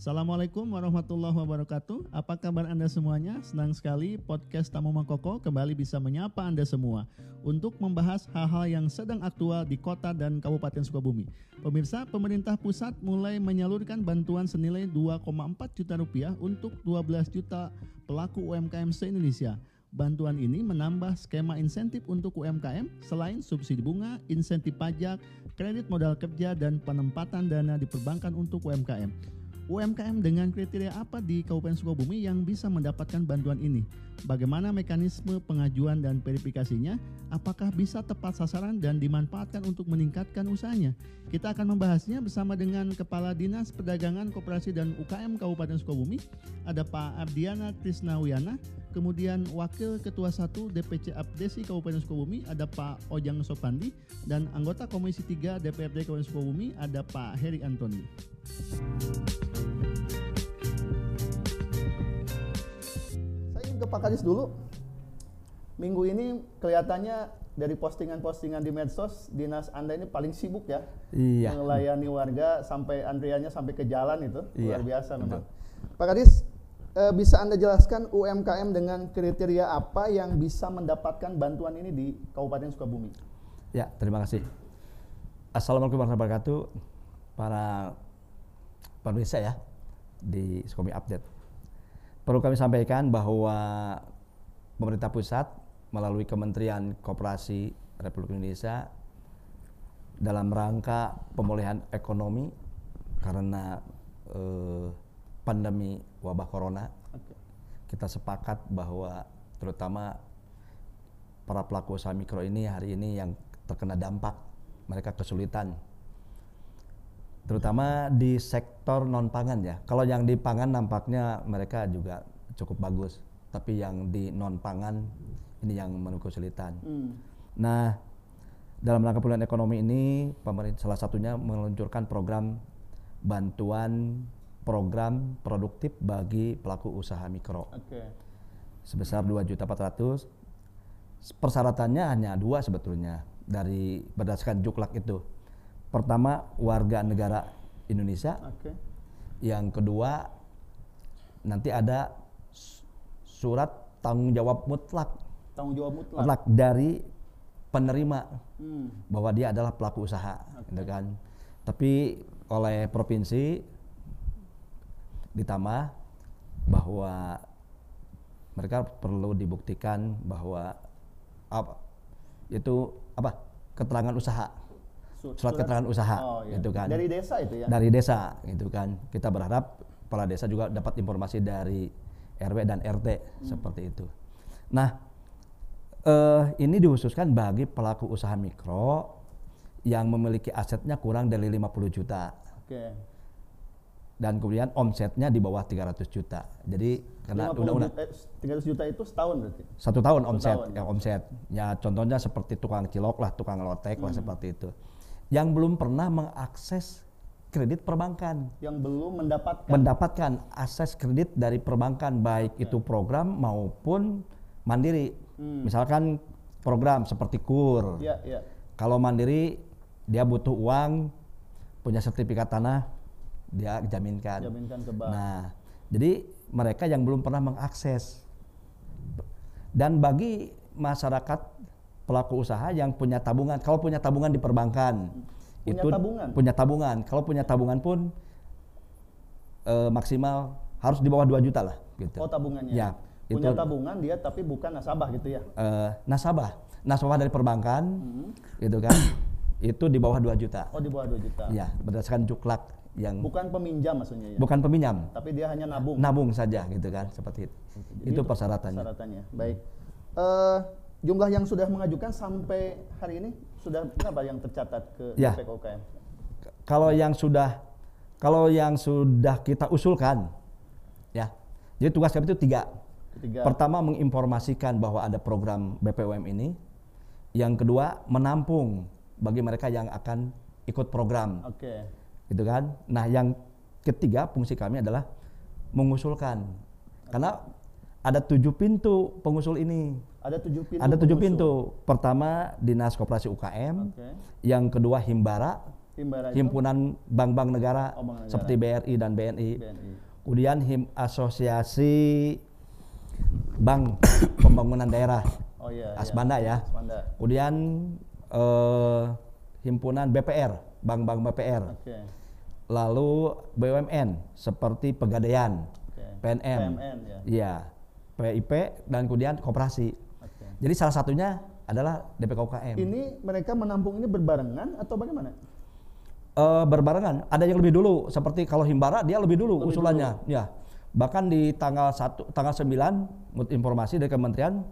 Assalamualaikum warahmatullahi wabarakatuh. Apa kabar Anda semuanya? Senang sekali podcast Tamu Mangkoko kembali bisa menyapa Anda semua untuk membahas hal-hal yang sedang aktual di kota dan Kabupaten Sukabumi. Pemirsa, pemerintah pusat mulai menyalurkan bantuan senilai 2,4 juta rupiah untuk 12 juta pelaku UMKM se-Indonesia. Bantuan ini menambah skema insentif untuk UMKM selain subsidi bunga, insentif pajak, kredit modal kerja, dan penempatan dana di perbankan untuk UMKM. UMKM dengan kriteria apa di Kabupaten Sukabumi yang bisa mendapatkan bantuan ini? Bagaimana mekanisme pengajuan dan verifikasinya? Apakah bisa tepat sasaran dan dimanfaatkan untuk meningkatkan usahanya? Kita akan membahasnya bersama dengan Kepala Dinas Perdagangan Koperasi dan UKM Kabupaten Sukabumi, ada Pak Ardiana Trisnawiana, kemudian Wakil Ketua 1 DPC Abdesi Kabupaten Sukabumi, ada Pak Ojang Sopandi, dan anggota Komisi 3 DPRD Kabupaten Sukabumi, ada Pak Heri Antoni. Saya ingin ke Pak Kadis dulu. Minggu ini kelihatannya dari postingan-postingan di medsos, dinas Anda ini paling sibuk ya. Iya. Melayani warga sampai antriannya sampai ke jalan itu. Iya, Luar biasa memang. betul. Pak Kadis, eh, bisa Anda jelaskan UMKM dengan kriteria apa yang bisa mendapatkan bantuan ini di Kabupaten Sukabumi? Ya, terima kasih. Assalamualaikum warahmatullahi wabarakatuh. Para pemirsa ya di Sukabumi Update. Perlu kami sampaikan bahwa pemerintah pusat melalui Kementerian Koperasi Republik Indonesia dalam rangka pemulihan ekonomi karena eh, pandemi wabah corona kita sepakat bahwa terutama para pelaku usaha mikro ini hari ini yang terkena dampak mereka kesulitan terutama di sektor non pangan ya kalau yang di pangan nampaknya mereka juga cukup bagus tapi yang di non pangan ini yang menunggu kesulitan Hmm. Nah, dalam rangka pemulihan ekonomi ini, pemerintah salah satunya meluncurkan program bantuan program produktif bagi pelaku usaha mikro Oke. sebesar 2.400. Persyaratannya hanya dua sebetulnya dari berdasarkan juklak itu. Pertama, warga negara Indonesia. Oke. Yang kedua, nanti ada su- surat tanggung jawab mutlak Tanggung jawab mutlak. mutlak dari penerima Hmm. bahwa dia adalah pelaku usaha, gitu kan. Tapi oleh provinsi ditambah bahwa mereka perlu dibuktikan bahwa apa itu apa keterangan usaha Su- surat keterangan usaha Oh, iya. gitu kan Dari desa itu ya. dari desa gitu kan kita berharap kepala desa juga dapat informasi dari RW dan RT Hmm. seperti itu nah eh, ini dikhususkan bagi pelaku usaha mikro yang memiliki asetnya kurang dari 50 juta Oke. dan kemudian omsetnya di bawah 300 juta jadi karena 50 undang-undang juta, eh, 300 juta itu setahun berarti. satu tahun omset tahun. ya omset ya contohnya seperti tukang cilok lah tukang lotek Hmm. lah seperti itu yang belum pernah mengakses kredit perbankan Yang belum mendapatkan. mendapatkan akses kredit dari perbankan baik itu program maupun mandiri. Hmm. Misalkan program seperti KUR. Iya, iya. Kalau mandiri dia butuh uang, punya sertifikat tanah, dia jaminkan. Jaminkan ke bank. Nah, jadi mereka yang belum pernah mengakses. Dan bagi masyarakat pelaku usaha yang punya tabungan, kalau punya tabungan di perbankan, Punya tabungan? punya tabungan. Kalau punya tabungan pun eh, maksimal harus di bawah 2 juta lah, gitu. Oh, tabungannya. Ya, Punya itu tabungan dia tapi bukan nasabah gitu ya. eh, nasabah, nasabah dari perbankan, Hmm. gitu kan? itu di bawah 2 juta. Oh, di bawah 2 juta. Ya, berdasarkan juklak yang Bukan peminjam maksudnya ya. bukan peminjam, Tapi dia hanya nabung. nabung saja gitu kan, seperti itu. Jadi itu persyaratannya. Persyaratannya. Baik. Eh, jumlah yang sudah mengajukan sampai hari ini sudah berapa yang tercatat ke Ya. BPKUKM? kalau yang sudah kalau yang sudah kita usulkan ya jadi tugas kami itu tiga Ketiga. pertama menginformasikan bahwa ada program BPUM ini yang kedua menampung bagi mereka yang akan ikut program Oke. gitu kan nah yang ketiga fungsi kami adalah mengusulkan karena ada tujuh pintu pengusul ini Ada tujuh pintu. Ada tujuh pintu. Pertama Dinas Koperasi UKM, Oke. yang kedua Himbara, Himbara itu himpunan bank-bank negara, Oh, bank negara. seperti BRI dan BNI. BNI. Kemudian him asosiasi bank pembangunan daerah Oh iya. iya. Asbanda ya. Asbanda. Kemudian eh, himpunan BPR, bank-bank BPR. Oke. Lalu BUMN seperti Pegadaian, Oke. PNM, PMN ya. iya, PIP dan kemudian koperasi. Jadi salah satunya adalah DPK UKM. Ini mereka menampung ini berbarengan atau bagaimana? Eh, berbarengan. Ada yang lebih dulu, seperti kalau Himbara dia lebih dulu usulannya, ya. Bahkan di tanggal 1 tanggal 9 menurut informasi dari kementerian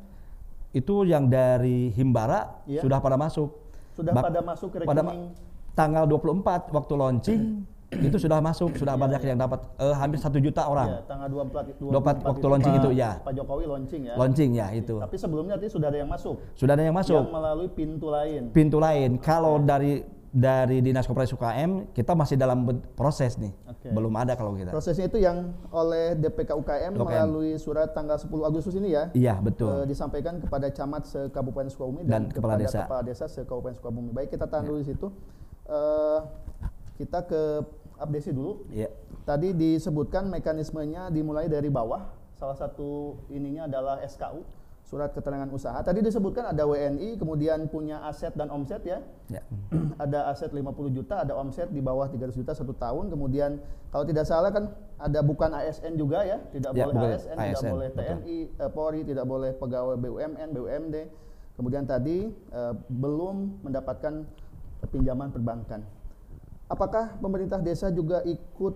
itu yang dari Himbara Iya. sudah pada masuk. Sudah Bak- pada masuk ke pada rekening. ma- tanggal 24 waktu launching itu sudah masuk, sudah banyak yang dapat eh, hampir satu juta Iya, orang. tanggal 24 24 waktu launching itu, ya. Pak Jokowi launching ya. Launching ya itu. Tapi sebelumnya tadi sudah ada yang masuk. Sudah ada yang Yang masuk. melalui pintu lain. Pintu lain kalau dari dari Dinas Koperasi UKM kita masih dalam proses nih. Oke. Belum ada kalau kita. Prosesnya itu yang oleh DPK UKM UKM. melalui surat tanggal 10 Agustus ini ya. Iya, betul. eh, disampaikan kepada camat se-Kabupaten Sukabumi Dan dan, kepala kepada desa. kepala desa se-Kabupaten Sukabumi. Baik, kita tahan dulu di situ. Eh, kita ke update dulu. Iya. Tadi disebutkan mekanismenya dimulai dari bawah. Salah satu ininya adalah SKU, surat keterangan usaha. Tadi disebutkan ada WNI, kemudian punya aset dan omset ya. Ya. ada aset 50 juta, ada omset di bawah 300 juta satu tahun. Kemudian kalau tidak salah kan ada bukan ASN juga ya, tidak Ya, boleh bukan ASN, tidak ASN, boleh. TNI, eh, Polri, tidak boleh pegawai BUMN, BUMD. Kemudian tadi eh, belum mendapatkan pinjaman perbankan. Apakah pemerintah desa juga ikut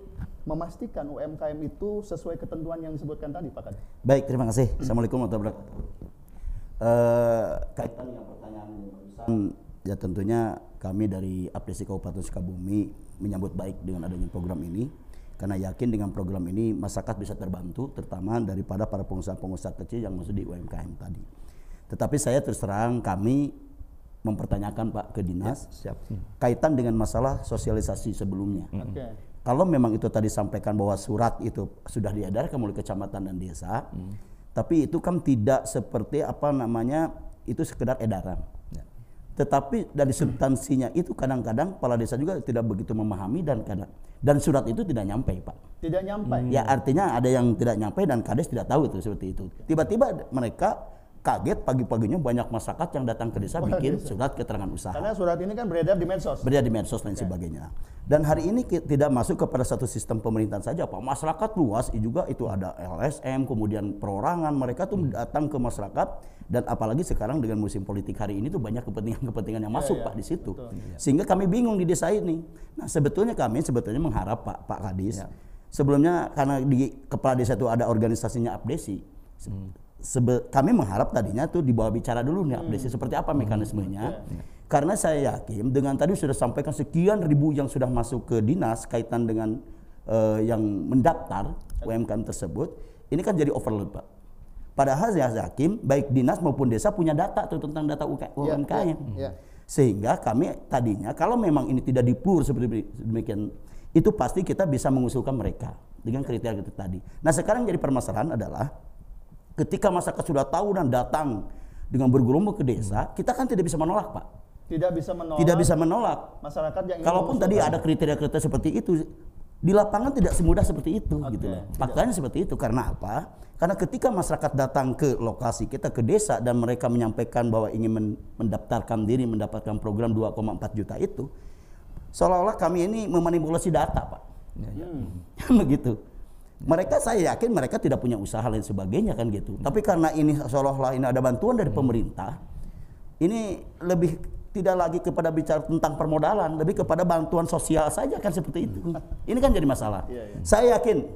memastikan UMKM itu sesuai ketentuan yang disebutkan tadi, Pak Kadis? Baik, terima kasih. Assalamualaikum warahmatullahi wabarakatuh. Eh, kaitan dengan pertanyaan barusan, ya tentunya kami dari Apresi Kabupaten Sukabumi menyambut baik dengan adanya program ini karena yakin dengan program ini masyarakat bisa terbantu terutama daripada para pengusaha-pengusaha kecil yang masuk di UMKM tadi. Tetapi saya terus terang kami mempertanyakan Pak ke dinas Siap. kaitan dengan masalah sosialisasi sebelumnya. Oke. Kalau memang itu tadi sampaikan bahwa surat itu sudah diedarkan oleh kecamatan dan desa, tapi itu kan tidak seperti apa namanya itu sekedar edaran. Ya. Tetapi dari substansinya itu kadang-kadang kepala desa juga tidak begitu memahami dan kadang dan surat itu tidak nyampe pak. Tidak nyampe. Ya artinya ada yang tidak nyampe dan kades tidak tahu itu seperti itu. Tiba-tiba mereka kaget pagi-paginya banyak masyarakat yang datang ke desa bikin surat keterangan usaha Karena surat ini kan beredar di medsos. berada di medsos dan sebagainya. Dan hari ini tidak masuk kepada satu sistem pemerintahan saja, Pak. Masyarakat luas juga itu ada LSM, kemudian perorangan, mereka tuh datang ke masyarakat dan apalagi sekarang dengan musim politik hari ini tuh banyak kepentingan-kepentingan yang masuk, iya, Pak, di situ. betul. Sehingga kami bingung di desa ini. Nah, sebetulnya kami sebetulnya mengharap Pak Pak Kadis sebelumnya karena di kepala desa itu ada organisasinya Abdesi. Sebe- kami mengharap tadinya tuh dibawa bicara dulu nih Abdesi seperti apa mekanismenya. Karena saya yakin dengan tadi sudah sampaikan sekian ribu yang sudah masuk ke dinas kaitan dengan eh, yang mendaftar UMKM tersebut, ini kan jadi overload, Pak. Padahal saya yakin baik dinas maupun desa punya data tuh tentang data UMKM. ya, ya. Sehingga kami tadinya kalau memang ini tidak dipur seperti demikian, itu pasti kita bisa mengusulkan mereka dengan kriteria itu tadi. Nah sekarang jadi permasalahan adalah ketika masyarakat sudah tahu dan datang dengan bergerombol ke desa, kita kan tidak bisa menolak, Pak. Tidak bisa menolak. Tidak bisa menolak. masyarakat yang Kalaupun tadi ada kriteria-kriteria seperti itu, di lapangan tidak semudah seperti itu Oke, gitu loh. tidak. Faktanya seperti itu karena apa? Karena ketika masyarakat datang ke lokasi kita ke desa dan mereka menyampaikan bahwa ingin men- mendaftarkan diri mendapatkan program 2,4 juta itu, seolah-olah kami ini memanipulasi data, Pak. Hmm. Begitu. Mereka saya yakin mereka tidak punya usaha lain sebagainya kan gitu. Tapi karena ini seolah-olah ini ada bantuan dari pemerintah, ini lebih tidak lagi kepada bicara tentang permodalan, lebih kepada bantuan sosial saja kan seperti itu. Ini kan jadi masalah. Iya, iya. Saya yakin.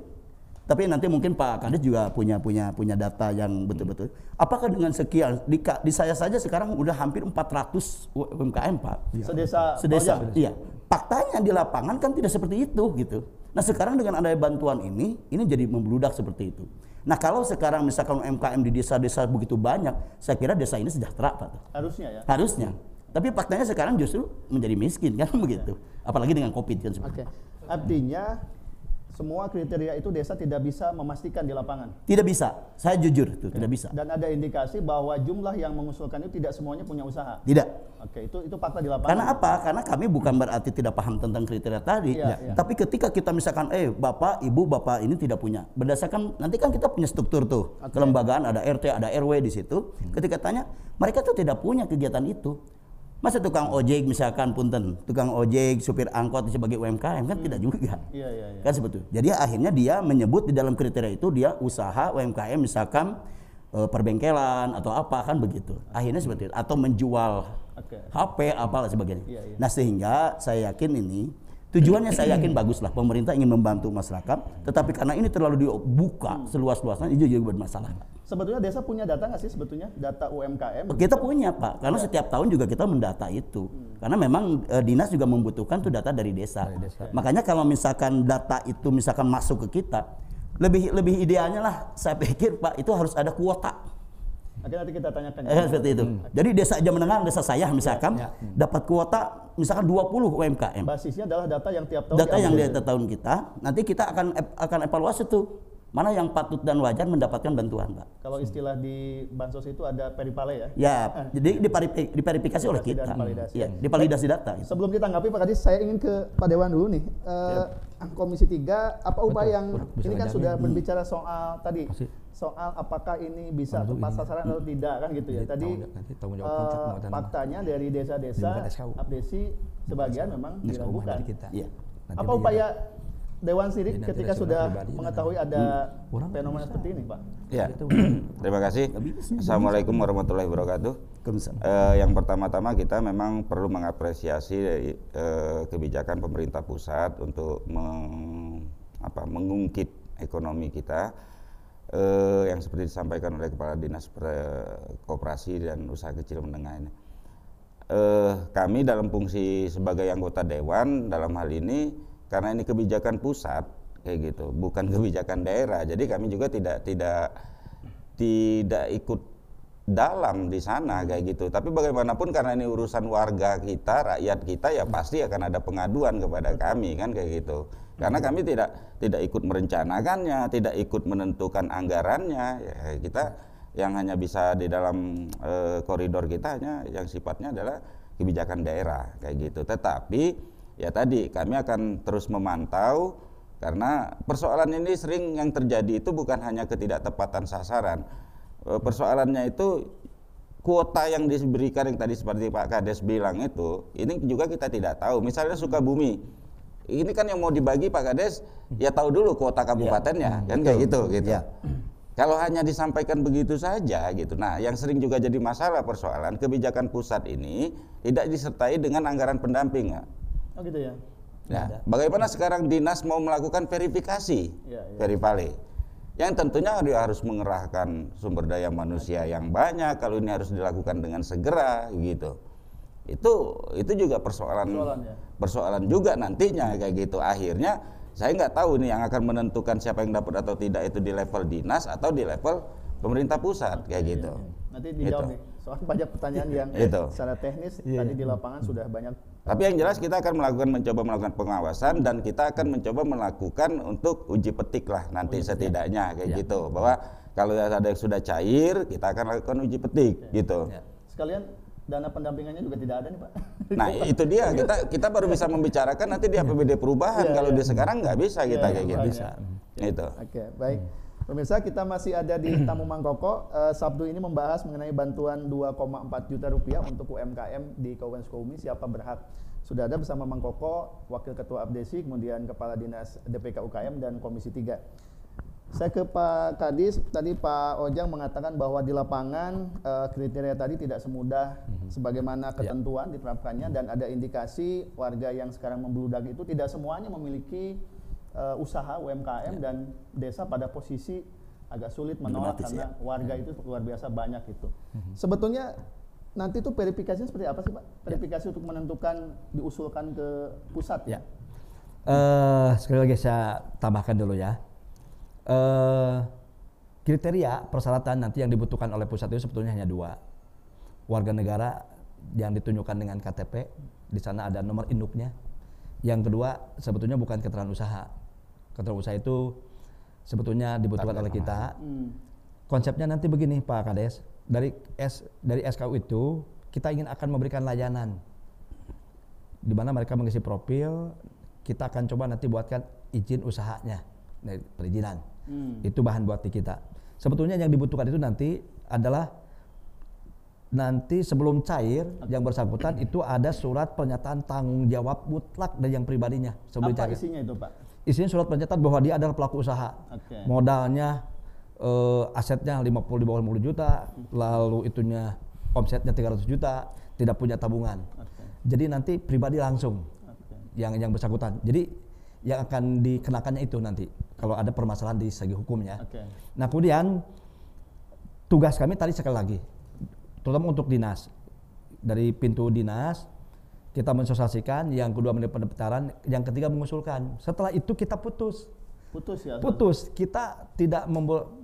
Tapi nanti mungkin Pak Kadis juga punya punya punya data yang betul-betul. Apakah dengan sekian di, di saya saja sekarang udah hampir 400 UMKM Pak. Sedesa. Sedesa. Pajak. Iya. Faktanya di lapangan kan tidak seperti itu gitu. Nah sekarang dengan adanya bantuan ini, ini jadi membludak seperti itu. Nah kalau sekarang misalkan UMKM di desa-desa begitu banyak, saya kira desa ini sejahtera Pak. Harusnya ya. Harusnya. Tapi faktanya sekarang justru menjadi miskin kan begitu. Apalagi dengan COVID kan. Oke. Artinya semua kriteria itu desa tidak bisa memastikan di lapangan. Tidak bisa. Saya jujur itu tidak bisa. Dan ada indikasi bahwa jumlah yang mengusulkan itu tidak semuanya punya usaha. Tidak. Oke, itu itu fakta di lapangan. Karena apa? Karena kami bukan berarti tidak paham tentang kriteria tadi. Iya, iya. Tapi ketika kita misalkan, eh bapak, ibu, bapak ini tidak punya. Berdasarkan nanti kan kita punya struktur tuh kelembagaan, ada RT, ada RW di situ. Ketika tanya, mereka tuh tidak punya kegiatan itu. Masa tukang ojek misalkan punten, tukang ojek, supir angkot sebagai UMKM kan tidak juga. Iya, iya, iya. Kan sebetulnya. Jadi akhirnya dia menyebut di dalam kriteria itu dia usaha UMKM misalkan eh, perbengkelan atau apa kan begitu. Akhirnya seperti itu atau menjual Oke. HP apa sebagainya. Iya, iya. Nah sehingga saya yakin ini tujuannya saya yakin bagus lah pemerintah ingin membantu masyarakat, tetapi karena ini terlalu dibuka seluas-luasnya itu juga bermasalah. Sebetulnya desa punya data nggak sih sebetulnya data UMKM? Kita punya pak, karena setiap tahun juga kita mendata itu, karena memang eh, dinas juga membutuhkan tuh data dari desa. Makanya kalau misalkan data itu misalkan masuk ke kita, lebih lebih idealnya lah saya pikir pak itu harus ada kuota. Oke, nanti kita tanyakan. Eh, seperti itu. Jadi desa aja menengah, desa saya misalkan dapat kuota misalkan 20 UMKM. Basisnya adalah data yang tiap tahun Data yang di tahun kita, nanti kita akan akan evaluasi tuh mana yang patut dan wajar mendapatkan bantuan, Pak. Kalau istilah di bansos itu ada peripale ya. Ya, jadi diparipi- diverifikasi oleh kita. dan validasi. Iya, divalidasi data. gitu. Sebelum ditanggapi Pak Kadis, saya ingin ke Pak Dewan dulu nih. Eh, Komisi 3, apa upaya yang kurang bisa ini kan sudah berbicara soal tadi. Soal apakah ini bisa Kalau tepat ini. sasaran atau tidak kan gitu ya. Jadi Tadi tanggung- nanti tanggung jawab eh, faktanya dari desa-desa abdesi sebagian memang diragukan. dari kita. Iya. Nanti Apa upaya Dewan Sirik Jadi nanti ketika sudah pribadi, mengetahui ada fenomena bisa. seperti ini, Pak? Ya, Itu. terima kasih. Assalamualaikum warahmatullahi wabarakatuh. Eh, yang pertama-tama kita memang perlu mengapresiasi eh, kebijakan pemerintah pusat untuk meng- apa, mengungkit ekonomi kita eh, yang seperti disampaikan oleh Kepala Dinas Per- Koperasi dan Usaha Kecil Menengah ini. Eh, kami dalam fungsi sebagai anggota dewan dalam hal ini karena ini kebijakan pusat kayak gitu, bukan kebijakan daerah. Jadi kami juga tidak tidak tidak ikut dalam di sana kayak gitu. Tapi bagaimanapun karena ini urusan warga kita, rakyat kita ya pasti akan ada pengaduan kepada kami kan kayak gitu. Karena kami tidak tidak ikut merencanakannya, tidak ikut menentukan anggarannya. Ya, kita yang hanya bisa di dalam eh, koridor kita hanya yang sifatnya adalah kebijakan daerah kayak gitu. Tetapi ya tadi kami akan terus memantau karena persoalan ini sering yang terjadi itu bukan hanya ketidaktepatan sasaran. Eh, Persoalannya itu kuota yang diberikan yang tadi seperti Pak Kades bilang itu, ini juga kita tidak tahu. Misalnya Sukabumi, ini kan yang mau dibagi Pak Kades, ya tahu dulu kuota kabupatennya, kan kayak gitu gitu. Ya. Kalau hanya disampaikan begitu saja gitu. Nah, yang sering juga jadi masalah persoalan kebijakan pusat ini tidak disertai dengan anggaran pendamping. ya. Oh gitu ya. Nah, bagaimana sekarang dinas mau melakukan verifikasi Ya, ya. verivale? Yang tentunya dia harus mengerahkan sumber daya manusia yang banyak. Kalau ini harus dilakukan dengan segera, gitu. Itu itu juga persoalan Persoalan, ya. persoalan juga nantinya kayak gitu. Akhirnya saya nggak tahu ini yang akan menentukan siapa yang dapat atau tidak itu di level dinas atau di level pemerintah pusat kayak gitu. Nanti dijawab Gitu. nih. Soal banyak pertanyaan yang Itu. secara teknis Iya, tadi di lapangan sudah banyak Tapi yang jelas kita akan melakukan mencoba melakukan pengawasan dan kita akan mencoba melakukan untuk uji petik lah nanti setidaknya kayak gitu bahwa kalau ada yang sudah cair kita akan lakukan uji petik gitu. sekalian dana pendampingannya juga tidak ada nih, Pak. Nah itu dia kita kita baru bisa membicarakan nanti di APBD perubahan Iya, kalau iya. di sekarang nggak bisa kita Iya, kayak gitu. makanya. Itu. Oke, baik. Pemirsa, kita masih ada di Tamu Mangkoko. Eh, Sabtu ini membahas mengenai bantuan 2,4 juta rupiah untuk UMKM di Kabupaten Sukabumi. Siapa berhak? Sudah ada bersama Mangkoko, Wakil Ketua Abdesi, kemudian Kepala Dinas DPK UKM dan Komisi 3. Saya ke Pak Kadis, tadi Pak Ojang mengatakan bahwa di lapangan eh, kriteria tadi tidak semudah sebagaimana ketentuan diterapkannya dan ada indikasi warga yang sekarang membludak itu tidak semuanya memiliki eh, usaha UMKM dan desa pada posisi agak sulit menolak Dilematis, karena ya. warga itu luar biasa banyak itu. Sebetulnya nanti itu verifikasinya seperti apa sih Pak? Verifikasi untuk menentukan diusulkan ke pusat Ya. Eh, sekali lagi saya tambahkan dulu ya. Eh, kriteria persyaratan nanti yang dibutuhkan oleh pusat itu sebetulnya hanya dua. Warga negara yang ditunjukkan dengan KTP, di sana ada nomor induknya. Yang kedua sebetulnya bukan keterangan usaha, Keterawusaha itu sebetulnya dibutuhkan Target oleh kita. Hmm. Konsepnya nanti begini Pak Kades, dari S dari SKU itu kita ingin akan memberikan layanan di mana mereka mengisi profil, kita akan coba nanti buatkan izin usahanya dari perizinan. Hmm. Itu bahan buat kita. Sebetulnya yang dibutuhkan itu nanti adalah nanti sebelum cair yang bersangkutan itu ada surat pernyataan tanggung jawab mutlak dari yang pribadinya sebelum Apa cair. isinya itu Pak? Isinya surat pernyataan bahwa dia adalah pelaku usaha. Oke. Modalnya eh, asetnya 50 di bawah 50 juta, lalu itunya omsetnya 300 juta, tidak punya tabungan. Oke. Jadi nanti pribadi langsung Oke. yang yang bersangkutan. Jadi yang akan dikenakannya itu nanti kalau ada permasalahan di segi hukumnya. Oke. Nah kemudian tugas kami tadi sekali lagi, terutama untuk dinas dari pintu dinas kita mensosialisasikan, yang kedua menit pendaftaran, yang ketiga mengusulkan. Setelah itu kita putus, Putus ya. putus kita tidak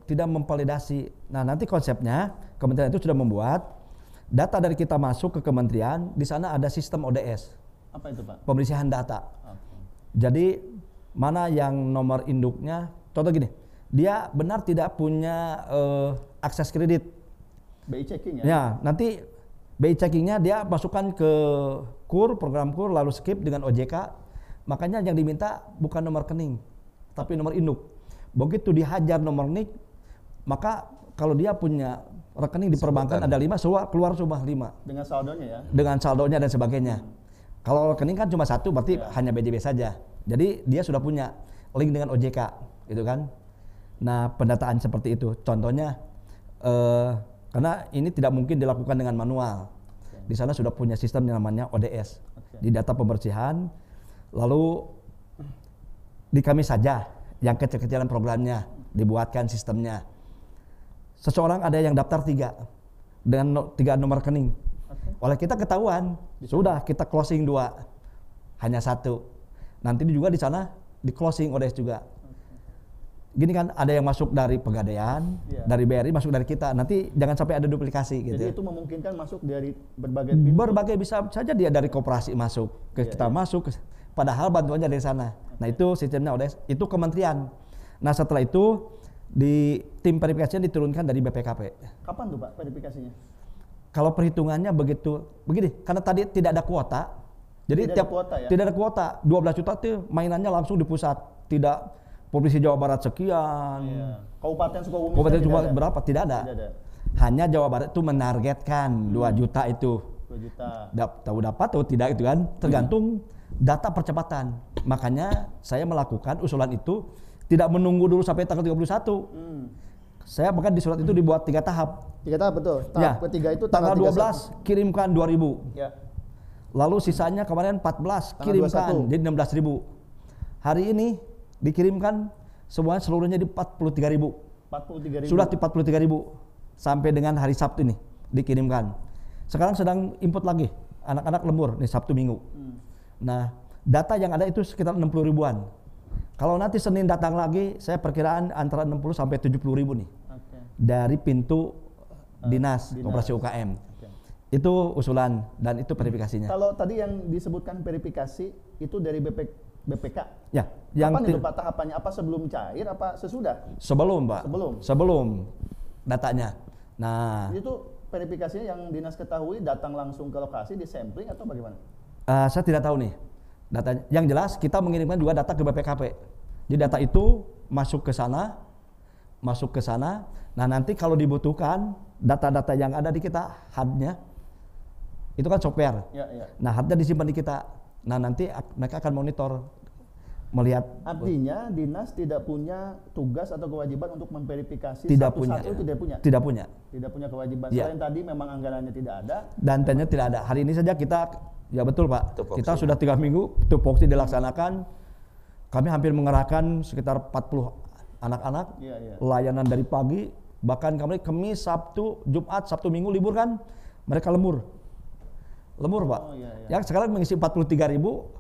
tidak memvalidasi. Nah nanti konsepnya kementerian itu sudah membuat data dari kita masuk ke kementerian, di sana ada sistem ODS, Apa itu Pak? pembersihan data. Oke. Jadi mana yang nomor induknya, contoh gini, dia benar tidak punya eh, akses kredit. BI checking ya. Ya, nanti BI checkingnya dia masukkan ke KUR, program KUR, lalu skip dengan OJK. Makanya yang diminta bukan nomor rekening, tapi nomor induk. Begitu dihajar nomor NIK, maka kalau dia punya rekening di perbankan ada lima, semua keluar semua lima Dengan saldonya ya. dengan saldonya dan sebagainya. Kalau rekening kan cuma satu, berarti Ya. hanya BJB saja. Jadi dia sudah punya link dengan OJK, gitu kan? Nah pendataan seperti itu, contohnya eh, karena ini tidak mungkin dilakukan dengan manual. Di sana sudah punya sistem yang namanya ODS di data pembersihan. Lalu di kami saja yang kecil-kecilan programnya dibuatkan sistemnya. Seseorang ada yang daftar tiga dengan no- tiga nomor rekening. Oleh kita ketahuan, sudah kita closing dua, hanya satu. Nanti juga di sana di closing ODS juga. Gini kan ada yang masuk dari pegadaian, Iya. dari BRI masuk dari kita. Nanti jangan sampai ada duplikasi gitu. Jadi ya. itu memungkinkan masuk dari berbagai pintu. Berbagai bisa saja dia dari koperasi masuk ke Iya, kita masuk, ke- padahal bantuannya dari sana. Nah itu sistemnya ODS, itu kementerian. Nah setelah itu di tim verifikasinya diturunkan dari BPKP. Kapan tuh Pak verifikasinya? Kalau perhitungannya begitu, begini, karena tadi tidak ada kuota, jadi Tidak ada tiap kuota ya? tidak ada kuota, 12 juta itu mainannya langsung di pusat, tidak provinsi Jawa Barat sekian, Iya. Kabupaten Sukabumi. kabupaten ada? berapa, tidak ada. Tidak ada. Hanya Jawa Barat itu menargetkan 2 juta itu. 2 juta. Dap- tahu dapat atau tidak itu kan tergantung data percepatan makanya saya melakukan usulan itu tidak menunggu dulu sampai tanggal 31 Hmm. saya bahkan di surat itu dibuat tiga tahap Tiga tahap betul. ya Tahap ketiga itu tanggal tanggal 12 kirimkan 2000 31. Ya. Lalu sisanya kemarin 14 Tanggal kirimkan 21. jadi 16000 hari ini dikirimkan semuanya seluruhnya di 43000 43 ribu. sudah di 43000 sampai dengan hari Sabtu ini dikirimkan sekarang sedang input lagi anak-anak lembur nih Sabtu Minggu Hmm. Nah, data yang ada itu sekitar 60 ribuan. Kalau nanti Senin datang lagi, saya perkiraan antara 60 sampai 70 ribu nih Oke. dari pintu Eh, dinas, dinas. operasi UKM. Itu usulan dan itu verifikasinya. Kalau tadi yang disebutkan verifikasi itu dari BP, BPK. Ya, yang Kapan itu Pak tahapannya? Apa sebelum cair? Apa sesudah? sebelum Pak. Sebelum. Sebelum datanya. Nah, Itu verifikasinya yang dinas ketahui datang langsung ke lokasi di sampling atau bagaimana? eh, saya tidak tahu nih datanya. Yang jelas kita mengirimkan juga data ke BPKP. Jadi data itu masuk ke sana, masuk ke sana. Nah nanti kalau dibutuhkan data-data yang ada di kita hardnya itu kan software. Ya, ya. Nah hardnya disimpan di kita. Nah nanti mereka akan monitor melihat Artinya dinas tidak punya tugas atau kewajiban untuk memverifikasi tidak satu-satu punya, tidak punya. tidak punya. Tidak punya kewajiban. Ya. Selain tadi memang anggarannya tidak ada. Dan tentunya tidak ada. Hari ini saja kita, ya betul Pak, Tupoksi. kita sudah tiga minggu tupoksi dilaksanakan. Kami hampir mengerahkan sekitar 40 anak-anak Iya, iya. layanan dari pagi, bahkan kami Kamis, Sabtu, Jumat, Sabtu Minggu libur kan, mereka lembur. Lembur Pak. Oh, iya, iya. Yang sekarang mengisi 43 ribu,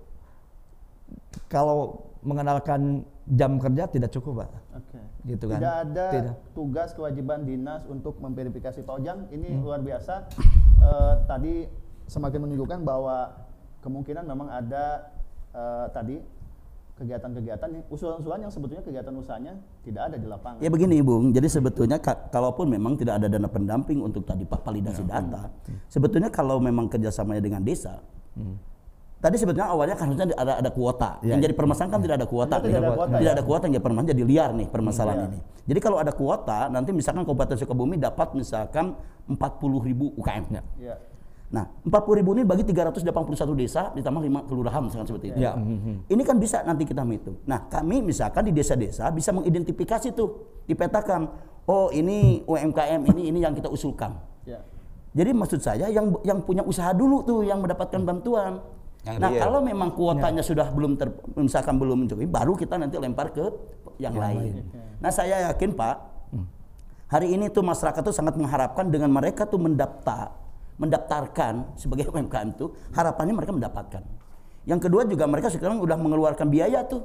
kalau mengenalkan jam kerja tidak cukup Pak. Oke. Gitu kan. Tidak ada Tidak. tugas kewajiban dinas untuk memverifikasi Pak Ojang. Ini Hmm. luar biasa. Eh, tadi semakin menunjukkan bahwa kemungkinan memang ada eh, tadi kegiatan-kegiatan usulan-usulan yang sebetulnya kegiatan usahanya tidak ada di lapangan. Ya begini Bung, jadi sebetulnya ka- kalaupun memang tidak ada dana pendamping untuk tadi Pak validasi data, sebetulnya kalau memang kerjasamanya dengan desa, tadi sebetulnya awalnya kan harusnya ada ada kuota. Ya, yang jadi permasalahan kan tidak ada kuota. Tidak ada kuota, Tidak ya. ada kuota yang jadi permasalahan jadi liar nih permasalahan Iya. ini. Jadi kalau ada kuota, nanti misalkan Kabupaten Sukabumi dapat misalkan 40 ribu UKM. Iya. Nah, 40 ribu ini bagi 381 desa ditambah 5 kelurahan misalkan seperti itu. Ya. mhm. Ini kan bisa nanti kita hitung. Nah, kami misalkan di desa-desa bisa mengidentifikasi tuh, dipetakan. Oh, ini UMKM ini ini yang kita usulkan. Ya. Jadi maksud saya yang yang punya usaha dulu tuh yang mendapatkan bantuan. Yang nah, real. kalau memang kuotanya sudah belum ter, misalkan belum mencukupi, baru kita nanti lempar ke yang, lain. Nah, saya yakin, Pak, hari ini tuh masyarakat tuh sangat mengharapkan dengan mereka tuh mendaftar mendaftarkan sebagai UMKM tuh harapannya mereka mendapatkan. Yang kedua juga mereka sekarang udah mengeluarkan biaya tuh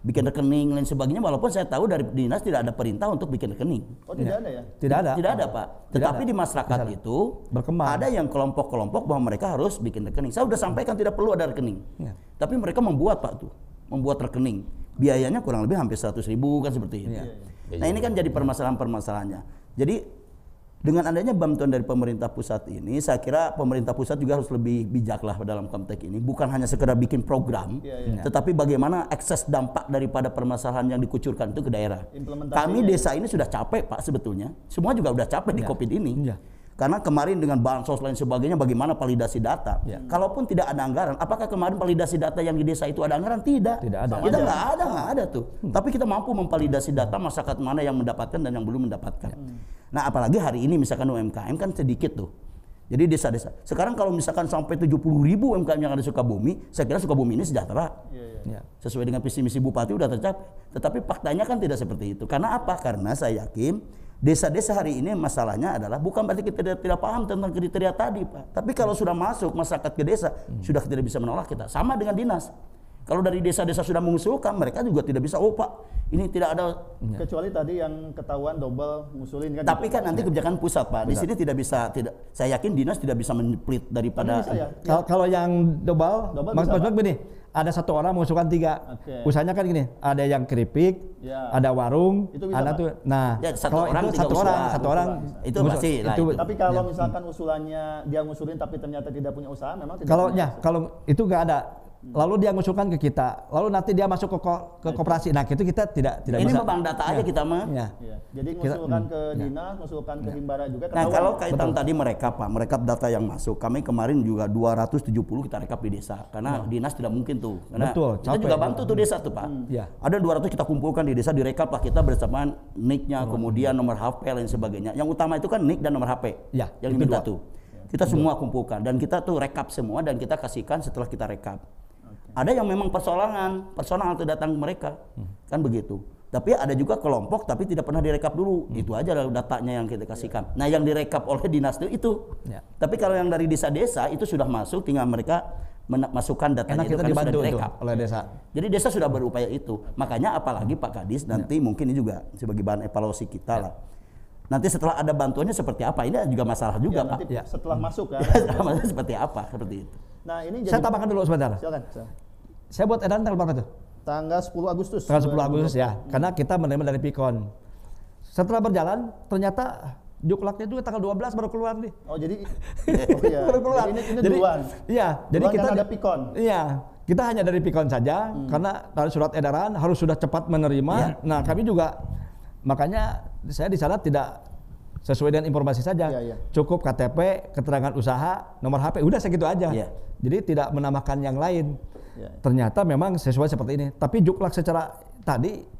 bikin rekening lain sebagainya walaupun saya tahu dari dinas tidak ada perintah untuk bikin rekening. Oh tidak ada ya? Tidak ada. Tidak ada Pak. Tidak Tetapi ada. di masyarakat itu Berkembang. ada yang kelompok-kelompok bahwa mereka harus bikin rekening. Saya sudah sampaikan tidak perlu ada rekening. Ya. Tapi mereka membuat Pak tuh, membuat rekening. Biayanya kurang lebih hampir 100 ribu kan seperti itu. Iya. Nah ini kan jadi permasalahan-permasalahannya. Jadi dengan adanya bantuan dari pemerintah pusat ini, saya kira pemerintah pusat juga harus lebih bijak lah dalam konteks ini. Bukan hanya sekedar bikin program, Iya, iya. tetapi bagaimana akses dampak daripada permasalahan yang dikucurkan itu ke daerah. Kami desa ini sudah capek Pak sebetulnya. Semua juga udah capek di COVID ini. Iya. Karena kemarin dengan bansos lain sebagainya bagaimana validasi data. Iya. Kalaupun tidak ada anggaran, apakah kemarin validasi data yang di desa itu ada anggaran? Tidak. Tidak ada. Kita nggak ada, nggak ada tuh. Tapi kita mampu memvalidasi data masyarakat mana yang mendapatkan dan yang belum mendapatkan. Nah, apalagi hari ini misalkan UMKM kan sedikit tuh. Jadi desa-desa. Sekarang kalau misalkan sampai 70 ribu UMKM yang ada di Sukabumi, saya kira Sukabumi ini sejahtera iya. Ya. sesuai dengan visi misi bupati udah tercapai. Tetapi faktanya kan tidak seperti itu. Karena apa? Karena saya yakin desa-desa hari ini masalahnya adalah bukan berarti kita tidak, tidak paham tentang kriteria tadi, Pak. Tapi kalau sudah masuk masyarakat ke desa, sudah tidak bisa menolak kita. Sama dengan dinas. Kalau dari desa-desa sudah mengusulkan, mereka juga tidak bisa, oh Pak, ini tidak ada. Kecuali tadi yang ketahuan double ngusulin kan. Tapi gitu. kan nanti kebijakan pusat, Pak. Di sini tidak bisa, tidak. Saya yakin dinas tidak bisa menyelit daripada. Bisa ya? Kalau yang double, Double mas mas Pak? begini, ada satu orang mengusulkan tiga. Oke. Usahanya kan gini, ada yang keripik, Ya. ada warung, Itu bisa, ada tuh. Nah, Ya, satu kalau orang, itu satu usulan. orang, satu orang Itu ngusul- pasti lah itu- itu. Tapi kalau misalkan usulannya dia ngusulin tapi ternyata tidak punya usaha, memang tidak Kalau ya, kalau itu nggak ada. Lalu dia ngusulkan ke kita, lalu nanti dia masuk ke ko- ke koperasi. Nah, itu kita tidak tidak ini bisa. memang data aja kita mah. Ya. Iya. Jadi Kita- ngusulkan hmm, ke dinas, ngusulkan ke himbara juga. Nah kalau kaitan tadi mereka Pak, mereka data yang masuk, kami kemarin juga 270 kita rekap di desa karena dinas tidak mungkin tuh. Karena Betul, kita capek. juga bantu tuh desa tuh Pak. Iya. Ada 200 kita kumpulkan di desa direkap lah kita bersamaan nicknya, kemudian nomor HP lain sebagainya. Yang utama itu kan nick dan nomor HP Ya, yang itu diminta dua. tuh. Kita semua kumpulkan dan kita tuh rekap semua dan kita kasihkan setelah kita rekap. Ada yang memang persoalangan, personal itu datang mereka, Hmm. kan begitu. Tapi ada juga kelompok tapi tidak pernah direkap dulu. Hmm. Itu aja datanya yang kita kasihkan. Nah, yang direkap oleh dinas itu itu. Ya. Tapi kalau yang dari desa-desa itu sudah masuk, tinggal mereka masukkan datanya Karena itu kita karena sudah direkap. oleh desa. Jadi desa sudah berupaya itu. Makanya apalagi Pak Kadis nanti mungkin ini juga sebagai bahan evaluasi kita lah. Nanti setelah ada bantuannya seperti apa? Ini juga masalah Ya, juga nanti Pak. Ya. setelah masuk kan. Masalah seperti apa? Seperti itu. Nah ini jadi Saya tambahkan dulu sebentar. silakan. silakan. Saya buat edaran tanggal berapa tuh? Tanggal 10 Agustus. Tanggal 10 Agustus ya, karena kita menerima dari Pikon. Setelah berjalan, ternyata juklaknya juga tanggal 12 baru keluar nih. Oh jadi oh iya. baru keluar. Jadi ini, ini Jadi, duluan. Iya, jadi Duluan kita ada Pikon. Iya, kita hanya dari Pikon saja Hmm. karena dari surat edaran harus sudah cepat menerima. Iya. Nah, kami juga makanya saya di sana tidak sesuai dengan informasi saja. Iya, iya. Cukup KTP, keterangan usaha, nomor HP, udah segitu aja. Iya. Jadi tidak menambahkan yang lain. Iya. Ternyata memang sesuai seperti ini. Tapi juklak secara tadi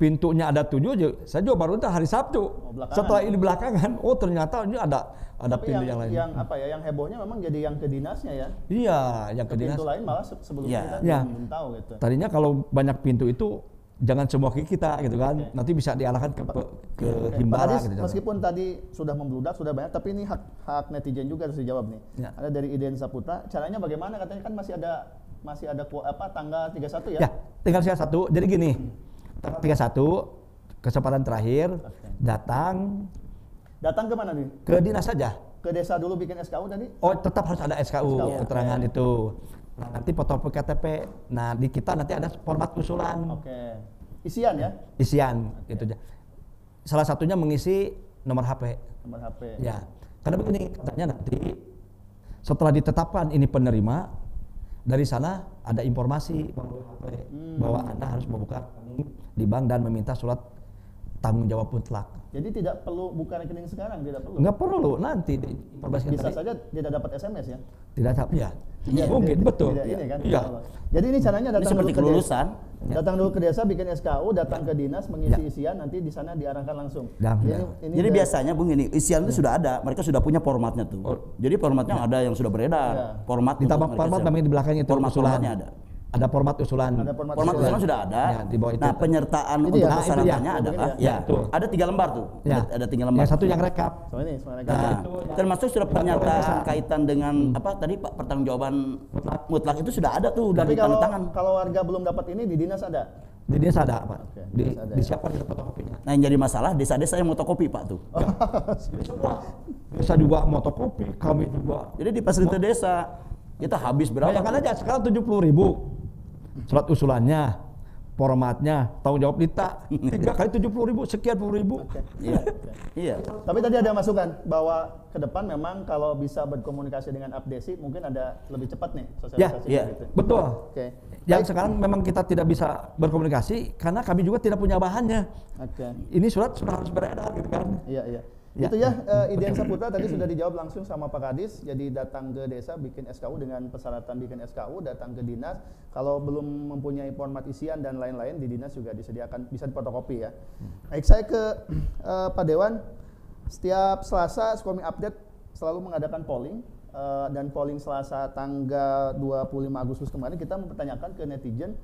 pintunya ada tujuh, aja. saya juga baru tahu hari Sabtu. Oh. Setelah ini belakangan, oh ternyata ini ada ada Tapi pintu yang, yang lain. Yang apa ya? Yang hebohnya memang jadi yang ke dinasnya ya? Iya, yang ke, ke dinas. Pintu lain malah sebelum ya, kita ya. belum tahu gitu. Tadinya kalau banyak pintu itu jangan semua ke kita gitu kan okay. nanti bisa diarahkan ke ke, ke okay. Himbara Adis, gitu meskipun tadi sudah membludak sudah banyak tapi ini hak hak netizen juga harus dijawab nih ya. ada dari Iden Saputra caranya bagaimana katanya kan masih ada masih ada apa tanggal 31 ya ya tanggal 31 jadi gini hmm 31 kesempatan terakhir datang datang ke mana nih? Ke dinas saja. Ke desa dulu bikin SKU tadi? Oh, tetap harus ada SKU, SKU. keterangan ya. itu. Nah, nanti foto KTP. Nah, di kita nanti ada format usulan. Oke. Okay. Isian ya? Isian okay. gitu Salah satunya mengisi nomor HP. Nomor HP. Ya. Karena begini, katanya nanti setelah ditetapkan ini penerima, dari sana ada informasi HP bahwa Anda harus membuka di bank dan meminta surat tanggung jawab mutlak. Jadi tidak perlu buka rekening sekarang, tidak perlu. Enggak perlu nanti diinformasikan Bisa tadi. saja tidak dapat SMS ya. Tidak tahu ya. Iya, mungkin tidak- betul. tidak ini kan, Iya. Allah. Jadi ini caranya Ini datang seperti dulu ke kelulusan. desa. Datang dulu ke desa bikin SKU, datang ke dinas mengisi isian, nanti di sana diarahkan langsung. Ya, Jadi ya. ini Jadi biasanya Bung ini isian itu sudah ada, mereka sudah punya formatnya tuh. Jadi formatnya ada yang sudah beredar. Ya. Format Ditambah format namanya di belakang itu format formatnya ada. Ada format usulan. Ada format Format usulan. usulan sudah ada. Ya, di bawah itu. Nah, penyertaan Itu untuk ya? Nah, itu persyaratannya ya. adalah ya, ya. Betul. ada tiga lembar tuh. Ya. Ada, ada tiga lembar. Yang satu yang rekap. So ini Nah, kan. termasuk surat pernyataan kaitan dengan Hmm. apa tadi Pak pertanggungjawaban mutlak itu sudah ada tuh Tapi dari tanda kalau tangan. kalau warga belum dapat ini di dinas ada. Di desa ada Pak. Oke, Di, ada ya. disiapkan di fotokopinya. Nah, yang jadi masalah desa-desa yang fotokopi Pak tuh. Semua. Desa juga fotokopi, kami juga. Jadi di fasilitas desa kita habis berapa? Bayangkan aja sekarang 70 ribu surat usulannya, formatnya, tanggung jawab Dita, tiga kali 70 ribu, sekian puluh ribu. Iya. Iya. Tapi tadi ada masukan bahwa ke depan memang kalau bisa berkomunikasi dengan Abdesi mungkin ada lebih cepat nih sosialisasi iya. gitu. Betul. Oke. Yang sekarang memang kita tidak bisa berkomunikasi karena kami juga tidak punya bahannya. Oke. Ini surat sudah harus beredar gitu kan. Iya, iya. Ya. Itu ya eh, Idean Saputra tadi sudah dijawab langsung sama Pak Kadis. Jadi datang ke desa bikin SKU dengan persyaratan bikin SKU, datang ke dinas. Kalau belum mempunyai format isian dan lain-lain di dinas juga disediakan bisa difotokopi ya. Baik, saya ke eh, Pak Dewan. Setiap Selasa Skomi Update selalu mengadakan polling eh, dan polling Selasa tanggal 25 Agustus kemarin kita mempertanyakan ke netizen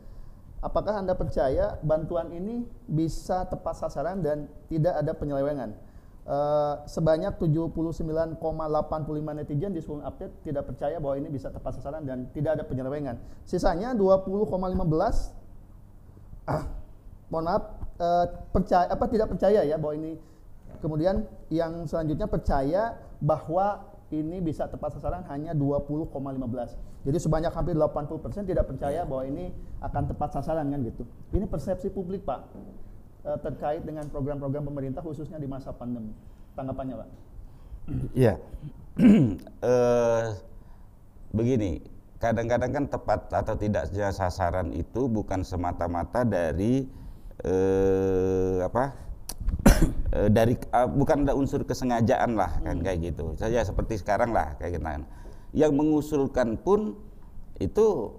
apakah Anda percaya bantuan ini bisa tepat sasaran dan tidak ada penyelewengan? Eh, sebanyak 79,85 netizen di sebelum update tidak percaya bahwa ini bisa tepat sasaran dan tidak ada penyelewengan. Sisanya 20,15 ah, mohon maaf eh, percaya apa tidak percaya ya bahwa ini. Kemudian yang selanjutnya percaya bahwa ini bisa tepat sasaran hanya 20,15 jadi sebanyak hampir 80% tidak percaya bahwa ini akan tepat sasaran kan gitu. Ini persepsi publik pak eh, terkait dengan program-program pemerintah khususnya di masa pandemi tanggapannya pak Iya. Eh, begini, kadang-kadang kan tepat atau tidaknya sasaran itu bukan semata-mata dari eh, apa? eh, dari eh, bukan ada unsur kesengajaan lah kan kayak gitu. Saja seperti sekarang lah kayak gitu. Yang mengusulkan pun itu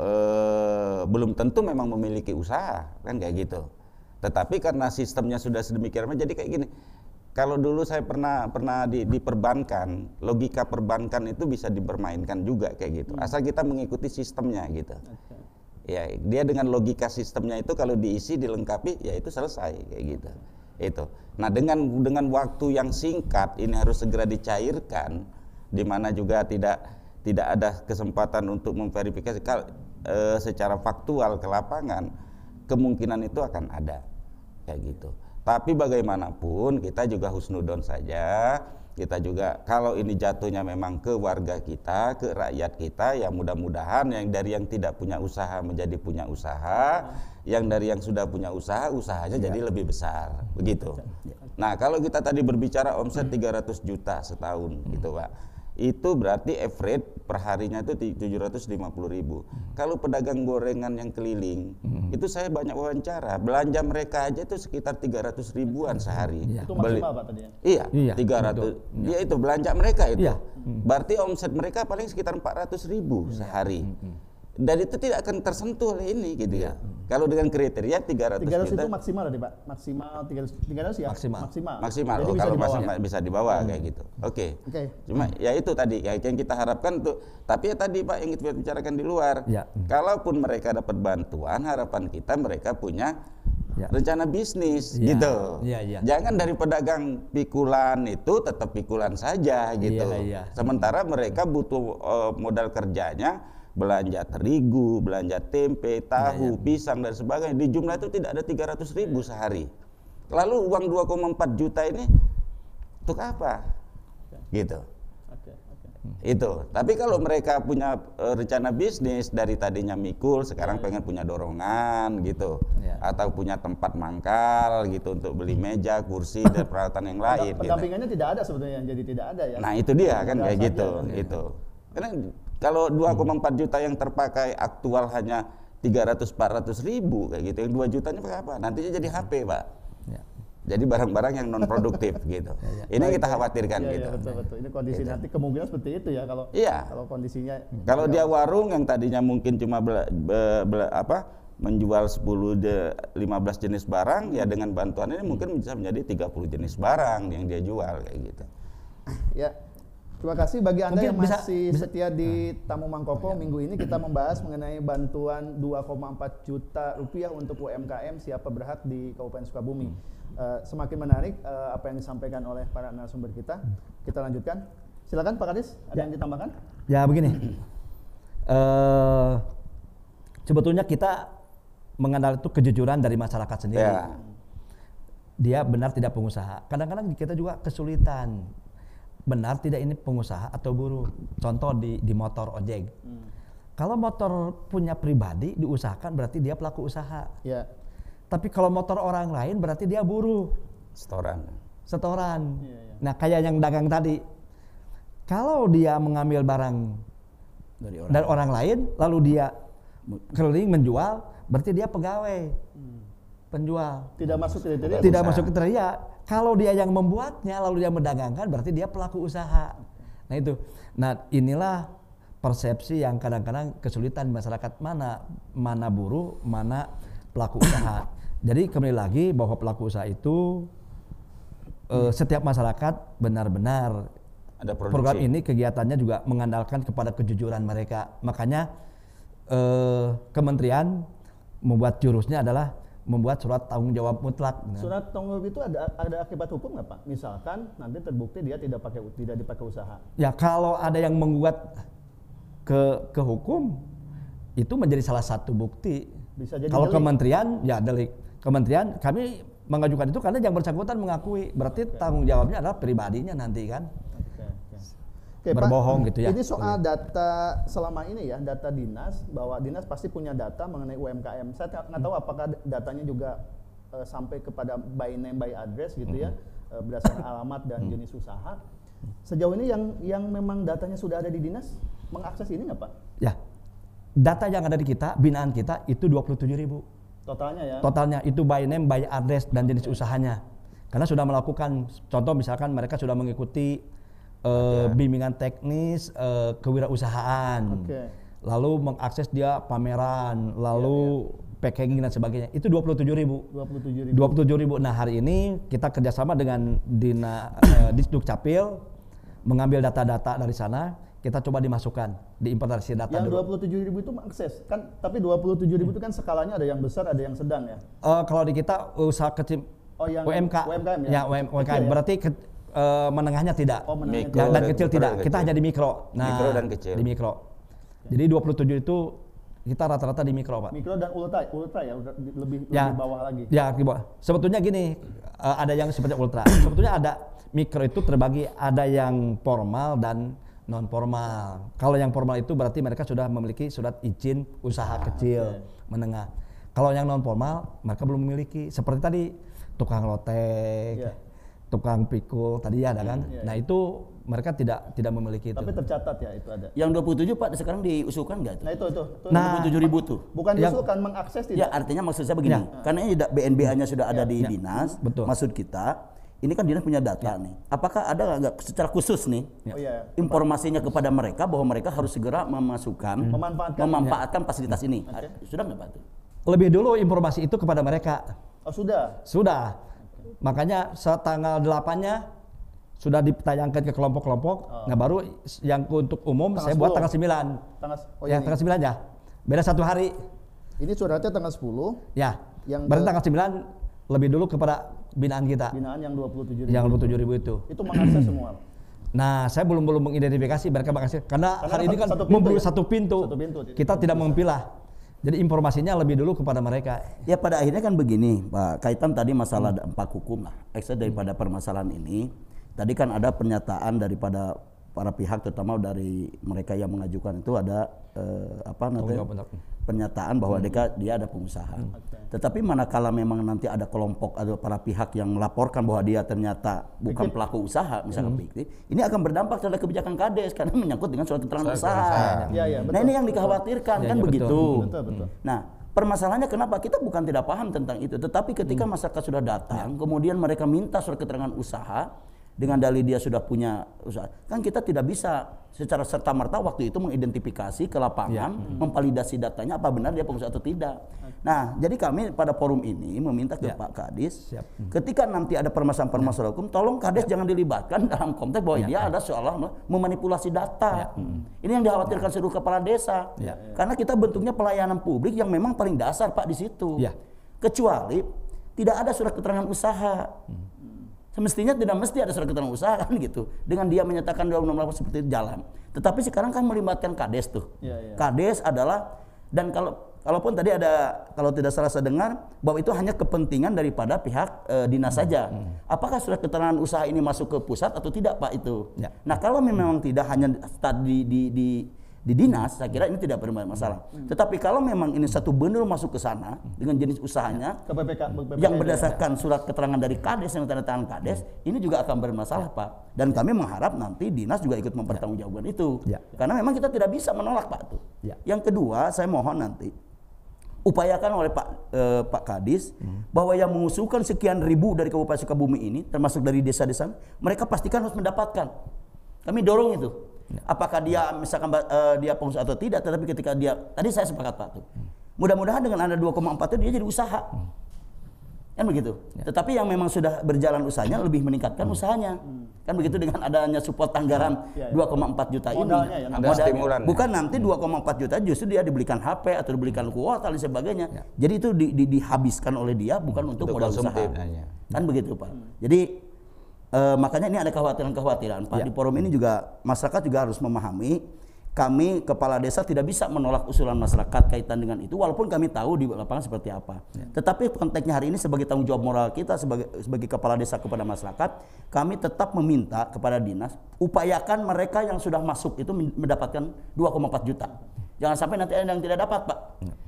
eh, belum tentu memang memiliki usaha kan kayak gitu. Tetapi karena sistemnya sudah sedemikian rupa, jadi kayak gini. Kalau dulu saya pernah pernah di, di perbankan, logika perbankan itu bisa dipermainkan juga kayak gitu. Asal kita mengikuti sistemnya gitu. Ya, dia dengan logika sistemnya itu kalau diisi dilengkapi ya itu selesai kayak gitu. Itu. Nah, dengan dengan waktu yang singkat ini harus segera dicairkan di mana juga tidak tidak ada kesempatan untuk memverifikasi eh, secara faktual ke lapangan, kemungkinan itu akan ada kayak gitu. Tapi bagaimanapun kita juga husnudon saja. Kita juga kalau ini jatuhnya memang ke warga kita, ke rakyat kita, ya mudah-mudahan yang dari yang tidak punya usaha menjadi punya usaha, yang dari yang sudah punya usaha usahanya jadi lebih besar, begitu. Nah kalau kita tadi berbicara omset 300 juta setahun, gitu pak itu berarti average per harinya itu 750 ribu. Kalau pedagang gorengan yang keliling, itu saya banyak wawancara, belanja mereka aja itu sekitar 300 ribuan sehari. itu Beli- maksimal pak tadi ya Iya, Iya, 300. Dia itu belanja mereka itu. Iya. Berarti omset mereka paling sekitar 400 ribu sehari. Dan itu tidak akan tersentuh oleh ini gitu ya. Kalau dengan kriteria 300, 300 juta itu maksimal tadi pak maksimal 300 300 ya Maksimal. maksimal maksimal. jadi Oh, bisa kalau di bawah. maksimal bisa dibawa kayak gitu. Oke. Oke. Cuma ya itu tadi ya, yang kita harapkan tuh. Tapi ya tadi Pak yang kita bicarakan di luar. Ya. Kalaupun mereka dapat bantuan, harapan kita mereka punya Ya. rencana bisnis Ya. gitu. Ya, ya. Jangan dari pedagang pikulan itu tetap pikulan saja gitu. Ya, ya. Sementara mereka butuh eh, modal kerjanya belanja terigu, belanja tempe, tahu, pisang dan sebagainya. Di jumlah itu tidak ada 300 ribu sehari. Lalu uang 2,4 juta ini untuk apa? Gitu. Oke, oke. Itu. Tapi kalau mereka punya eh, rencana bisnis dari tadinya mikul, sekarang pengen punya dorongan gitu, Ya. atau punya tempat mangkal gitu untuk beli meja, kursi dan peralatan yang lain. gitu. Pendampingannya tidak ada sebetulnya jadi tidak ada ya. Nah itu dia kan kayak gitu, kan. gitu. Karena kalau 2,4 juta yang terpakai aktual hanya 300-400 ribu kayak gitu, yang 2 jutanya pakai apa? Nantinya jadi HP pak. Ya. Jadi barang-barang yang non produktif gitu. Ini yang kita khawatirkan Iya, gitu. iya, betul betul. Ini kondisi nanti kemungkinan seperti itu ya kalau Iya. kalau kondisinya Kalau dia warung yang tadinya mungkin cuma bela- be- bela- apa menjual 10 de, 15 jenis barang ya dengan bantuan ini mungkin bisa menjadi 30 jenis barang yang dia jual kayak gitu. Ya. Terima kasih bagi Anda Mungkin yang bisa- masih bisa- setia di Tamu Mangkoko. Minggu ini kita membahas mengenai bantuan 2,4 juta rupiah untuk UMKM siapa berhak di Kabupaten Sukabumi. Eh, semakin menarik eh, apa yang disampaikan oleh para narasumber kita. Kita lanjutkan. Silakan Pak Kadis, ada yang ditambahkan? Ya begini, eh sebetulnya kita mengandalkan itu kejujuran dari masyarakat sendiri. Ya. Dia benar tidak pengusaha. Kadang-kadang kita juga kesulitan. Benar tidak ini pengusaha atau buruh. Contoh di di motor ojek. Kalau motor punya pribadi diusahakan berarti dia pelaku usaha. Ya. Tapi kalau motor orang lain berarti dia buruh. Setoran. setoran. Iya, iya. Nah, kayak yang dagang tadi. Kalau dia mengambil barang dari orang. dari orang lain lalu dia keliling menjual, berarti dia pegawai. Penjual. Tidak masuk kriteria. Tidak usaha. masuk kriteria. Kalau dia yang membuatnya lalu dia mendagangkan, berarti dia pelaku usaha. Nah, itu. Nah, inilah persepsi yang kadang-kadang kesulitan masyarakat mana mana buruh, mana pelaku usaha. Jadi kembali lagi bahwa pelaku usaha itu eh, setiap masyarakat benar-benar Ada produksi. program ini kegiatannya juga mengandalkan kepada kejujuran mereka. Makanya eh, kementerian membuat jurusnya adalah membuat surat tanggung jawab mutlak. Nah, Surat tanggung jawab itu ada ada akibat hukum nggak Pak? Misalkan nanti terbukti dia tidak pakai tidak dipakai usaha. Ya kalau ada yang menggugat ke ke hukum itu menjadi salah satu bukti. Bisa jadi kalau delik. kementerian ya delik. Kementerian kami mengajukan itu karena yang bersangkutan mengakui. Berarti tanggung jawabnya adalah pribadinya nanti kan. Oke. Oke, Pak, Berbohong gitu ya. Ini soal data selama ini ya, data dinas bahwa dinas pasti punya data mengenai UMKM. Saya nggak tahu apakah datanya juga eh, sampai kepada by name by address gitu ya, eh, berdasarkan alamat dan jenis usaha. Sejauh ini yang yang memang datanya sudah ada di dinas mengakses ini nggak Pak? Ya. Data yang ada di kita, binaan kita itu 27 ribu. Totalnya ya. Totalnya itu by name, by address dan jenis usahanya. Karena sudah melakukan contoh misalkan mereka sudah mengikuti eh, bimbingan teknis eh, kewirausahaan. Oke. Lalu mengakses dia pameran, lalu packaging dan sebagainya. Itu 27 ribu. 27 ribu. 27 ribu. Nah hari ini kita kerjasama dengan Dina eh, Disduk Capil mengambil data-data dari sana. Kita coba dimasukkan, diimportasi data Yang dulu. 27 ribu itu mengakses kan, tapi 27 ribu itu kan skalanya ada yang besar, ada yang sedang ya. Eh, kalau di kita usaha kecil Oh, yang UMK, UMKM ya? ya UM- UMKM ya? berarti ke- eh, menengahnya tidak, Oh, menengahnya Mikro dan dan- kecil mikro tidak. dan Kita kecil. hanya di mikro. Nah, Mikro dan kecil. Di mikro. Jadi 27 itu kita rata-rata di mikro, Pak. Mikro dan ultra, ultra ya, lebih Ya. lebih bawah lagi. Ya, di bawah. Sebetulnya gini, eh, ada yang seperti ultra. Sebetulnya ada mikro itu terbagi ada yang formal dan non formal. Kalau yang formal itu berarti mereka sudah memiliki surat izin usaha kecil, menengah. Kalau yang non formal mereka belum memiliki. Seperti tadi tukang lotek, Iya. Tukang pikul tadi ya ada kan. Iya, Nah, itu mereka tidak tidak memiliki itu. Tapi tercatat ya itu ada. Yang 27 Pak sekarang diusulkan nggak tuh? Nah itu itu. itu Nah, 27 ribu tuh. bukan yang- diusulkan mengakses Ya tidak. artinya maksud saya begini, Ya. karena ini BNBA-nya sudah ada di Ya. dinas, Betul. maksud kita ini kan dinas punya data nih. Apakah ada nggak secara khusus nih Oh iya. informasinya kepada mereka bahwa mereka harus segera memasukkan, Memanfaatkan. memanfaatkan fasilitas ini? Sudah nggak Pak? Lebih dulu informasi itu kepada mereka. Oh sudah. Sudah. Makanya setanggal 8-nya sudah ditayangkan ke kelompok-kelompok. Nah, baru yang untuk umum Tanggal saya buat 10. tanggal 9. Tanggal oh ya, ini. tanggal 9 ya. Beda satu hari. Ini suratnya tanggal 10, Ya. Yang Berarti tanggal 9 lebih dulu kepada binaan kita. binaan yang 27 ribu. Yang 27 ribu itu. Itu mengakses semua. Nah, saya belum belum mengidentifikasi mereka mengakses karena, Karena hari ini satu- kan satu pintu ya? satu pintu. Satu pintu. Kita tidak mempilah. Jadi informasinya lebih dulu kepada mereka. Ya pada akhirnya kan begini Pak, kaitan tadi masalah dampak hukum lah. Ekses daripada permasalahan ini, tadi kan ada pernyataan daripada para pihak terutama dari mereka yang mengajukan itu ada eh, apa nanti pernyataan bahwa dia, dia ada pengusaha. Tetapi manakala memang nanti ada kelompok atau para pihak yang melaporkan bahwa dia ternyata bukan pelaku usaha, misalkan fiktif, ini akan berdampak terhadap kebijakan kades karena menyangkut dengan surat keterangan Surat usaha. keterangan Iya, iya, nah betul, ini yang dikhawatirkan Ya, kan ya, betul. begitu. Betul, betul. Nah, permasalahannya kenapa kita bukan tidak paham tentang itu, tetapi ketika masyarakat sudah datang, kemudian mereka minta surat keterangan usaha dengan dalih dia sudah punya usaha, kan kita tidak bisa secara serta merta waktu itu mengidentifikasi ke lapangan, memvalidasi datanya apa benar dia pengusaha atau tidak. Nah, jadi kami pada forum ini meminta ke Ya. Pak Kadis, Siap. ketika nanti ada permasalahan-permasalahan hukum, tolong Kades jangan dilibatkan dalam konteks bahwa Ya, dia ya. ada seolah memanipulasi data. Ya. Ini yang dikhawatirkan seluruh kepala desa. Ya. Karena kita bentuknya pelayanan publik yang memang paling dasar Pak di situ. Ya. Kecuali tidak ada surat keterangan usaha. Semestinya tidak mesti ada surat keterangan usaha kan gitu. Dengan dia menyatakan dalam nomor seperti itu jalan. Tetapi sekarang kan melibatkan Kades tuh. Iya, iya. Kades adalah dan kalau kalaupun tadi ada kalau tidak salah saya dengar bahwa itu hanya kepentingan daripada pihak eh, dinas saja. Apakah surat keterangan usaha ini masuk ke pusat atau tidak Pak itu? Ya. Nah kalau memang tidak hanya tadi di, di di dinas, saya kira ini tidak bermasalah. Tetapi kalau memang ini satu bundle masuk ke sana dengan jenis usahanya Ke PPK, PPK yang berdasarkan surat keterangan dari Kades yang tanda tangan Kades, ini juga akan bermasalah Pak. Dan kami mengharap nanti dinas juga ikut mempertanggungjawabkan itu. Ya. Karena memang kita tidak bisa menolak Pak tuh. Ya. Yang kedua, saya mohon nanti upayakan oleh Pak eh, Pak Kadis bahwa yang mengusulkan sekian ribu dari Kabupaten Sukabumi ini termasuk dari desa-desa mereka pastikan harus mendapatkan. Kami dorong itu. Apakah dia misalkan eh, dia pengusaha atau tidak tetapi ketika dia tadi saya sepakat Pak tuh. Mudah-mudahan dengan ada 2,4 itu dia jadi usaha. Kan begitu. Tetapi yang memang sudah berjalan usahanya lebih meningkatkan usahanya. Kan begitu dengan adanya support anggaran Ya, ya. 2,4 juta ini. Modalnya ya, Ada stimulan. Bukan nanti 2,4 juta justru dia dibelikan HP atau dibelikan kuota dan sebagainya. Jadi itu di- di- dihabiskan oleh dia bukan untuk, Untuk modal usaha. konsumtif, hanya. Kan begitu Pak. Jadi eh, makanya ini ada kekhawatiran-kekhawatiran Pak. Ya. Di forum ini juga masyarakat juga harus memahami kami kepala desa tidak bisa menolak usulan masyarakat kaitan dengan itu walaupun kami tahu di lapangan seperti apa. Tetapi konteksnya hari ini sebagai tanggung jawab moral kita sebagai sebagai kepala desa kepada masyarakat, kami tetap meminta kepada dinas upayakan mereka yang sudah masuk itu men- mendapatkan 2,4 juta. Jangan sampai nanti ada yang tidak dapat, Pak.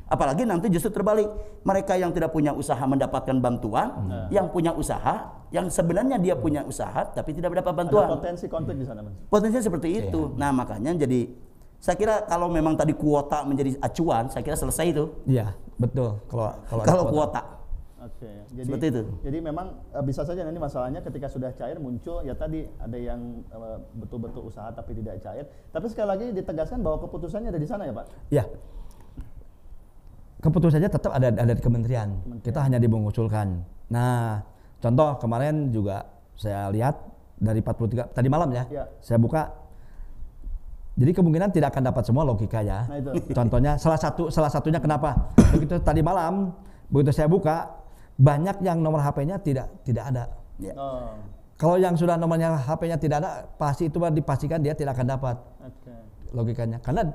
Apalagi nanti justru terbalik. Mereka yang tidak punya usaha mendapatkan bantuan, yang punya usaha, yang sebenarnya dia punya usaha tapi tidak mendapat Ada bantuan. potensi konflik di sana, Mas. Potensinya seperti itu. Nah, makanya jadi saya kira kalau memang tadi kuota menjadi acuan, saya kira selesai itu. Iya, betul. Kalau kalau ada Kalau kuota. kuota. Oke, jadi Seperti itu. Jadi memang eh, bisa saja nanti masalahnya ketika sudah cair muncul ya tadi ada yang eh, betul-betul usaha tapi tidak cair. Tapi sekali lagi ditegaskan bahwa keputusannya ada di sana ya, Pak. Ya. Keputusannya tetap ada ada di kementerian. Kita hanya dimengusulkan. Nah, contoh kemarin juga saya lihat dari 43 tadi malam ya. Ya. Saya buka jadi kemungkinan tidak akan dapat semua logika ya. Nah, itu. Contohnya salah satu salah satunya kenapa? Begitu tadi malam begitu saya buka banyak yang nomor HP-nya tidak tidak ada. Ya. Oh, Kalau yang sudah nomornya HP-nya tidak ada, pasti itu dipastikan dia tidak akan dapat oke. logikanya. Karena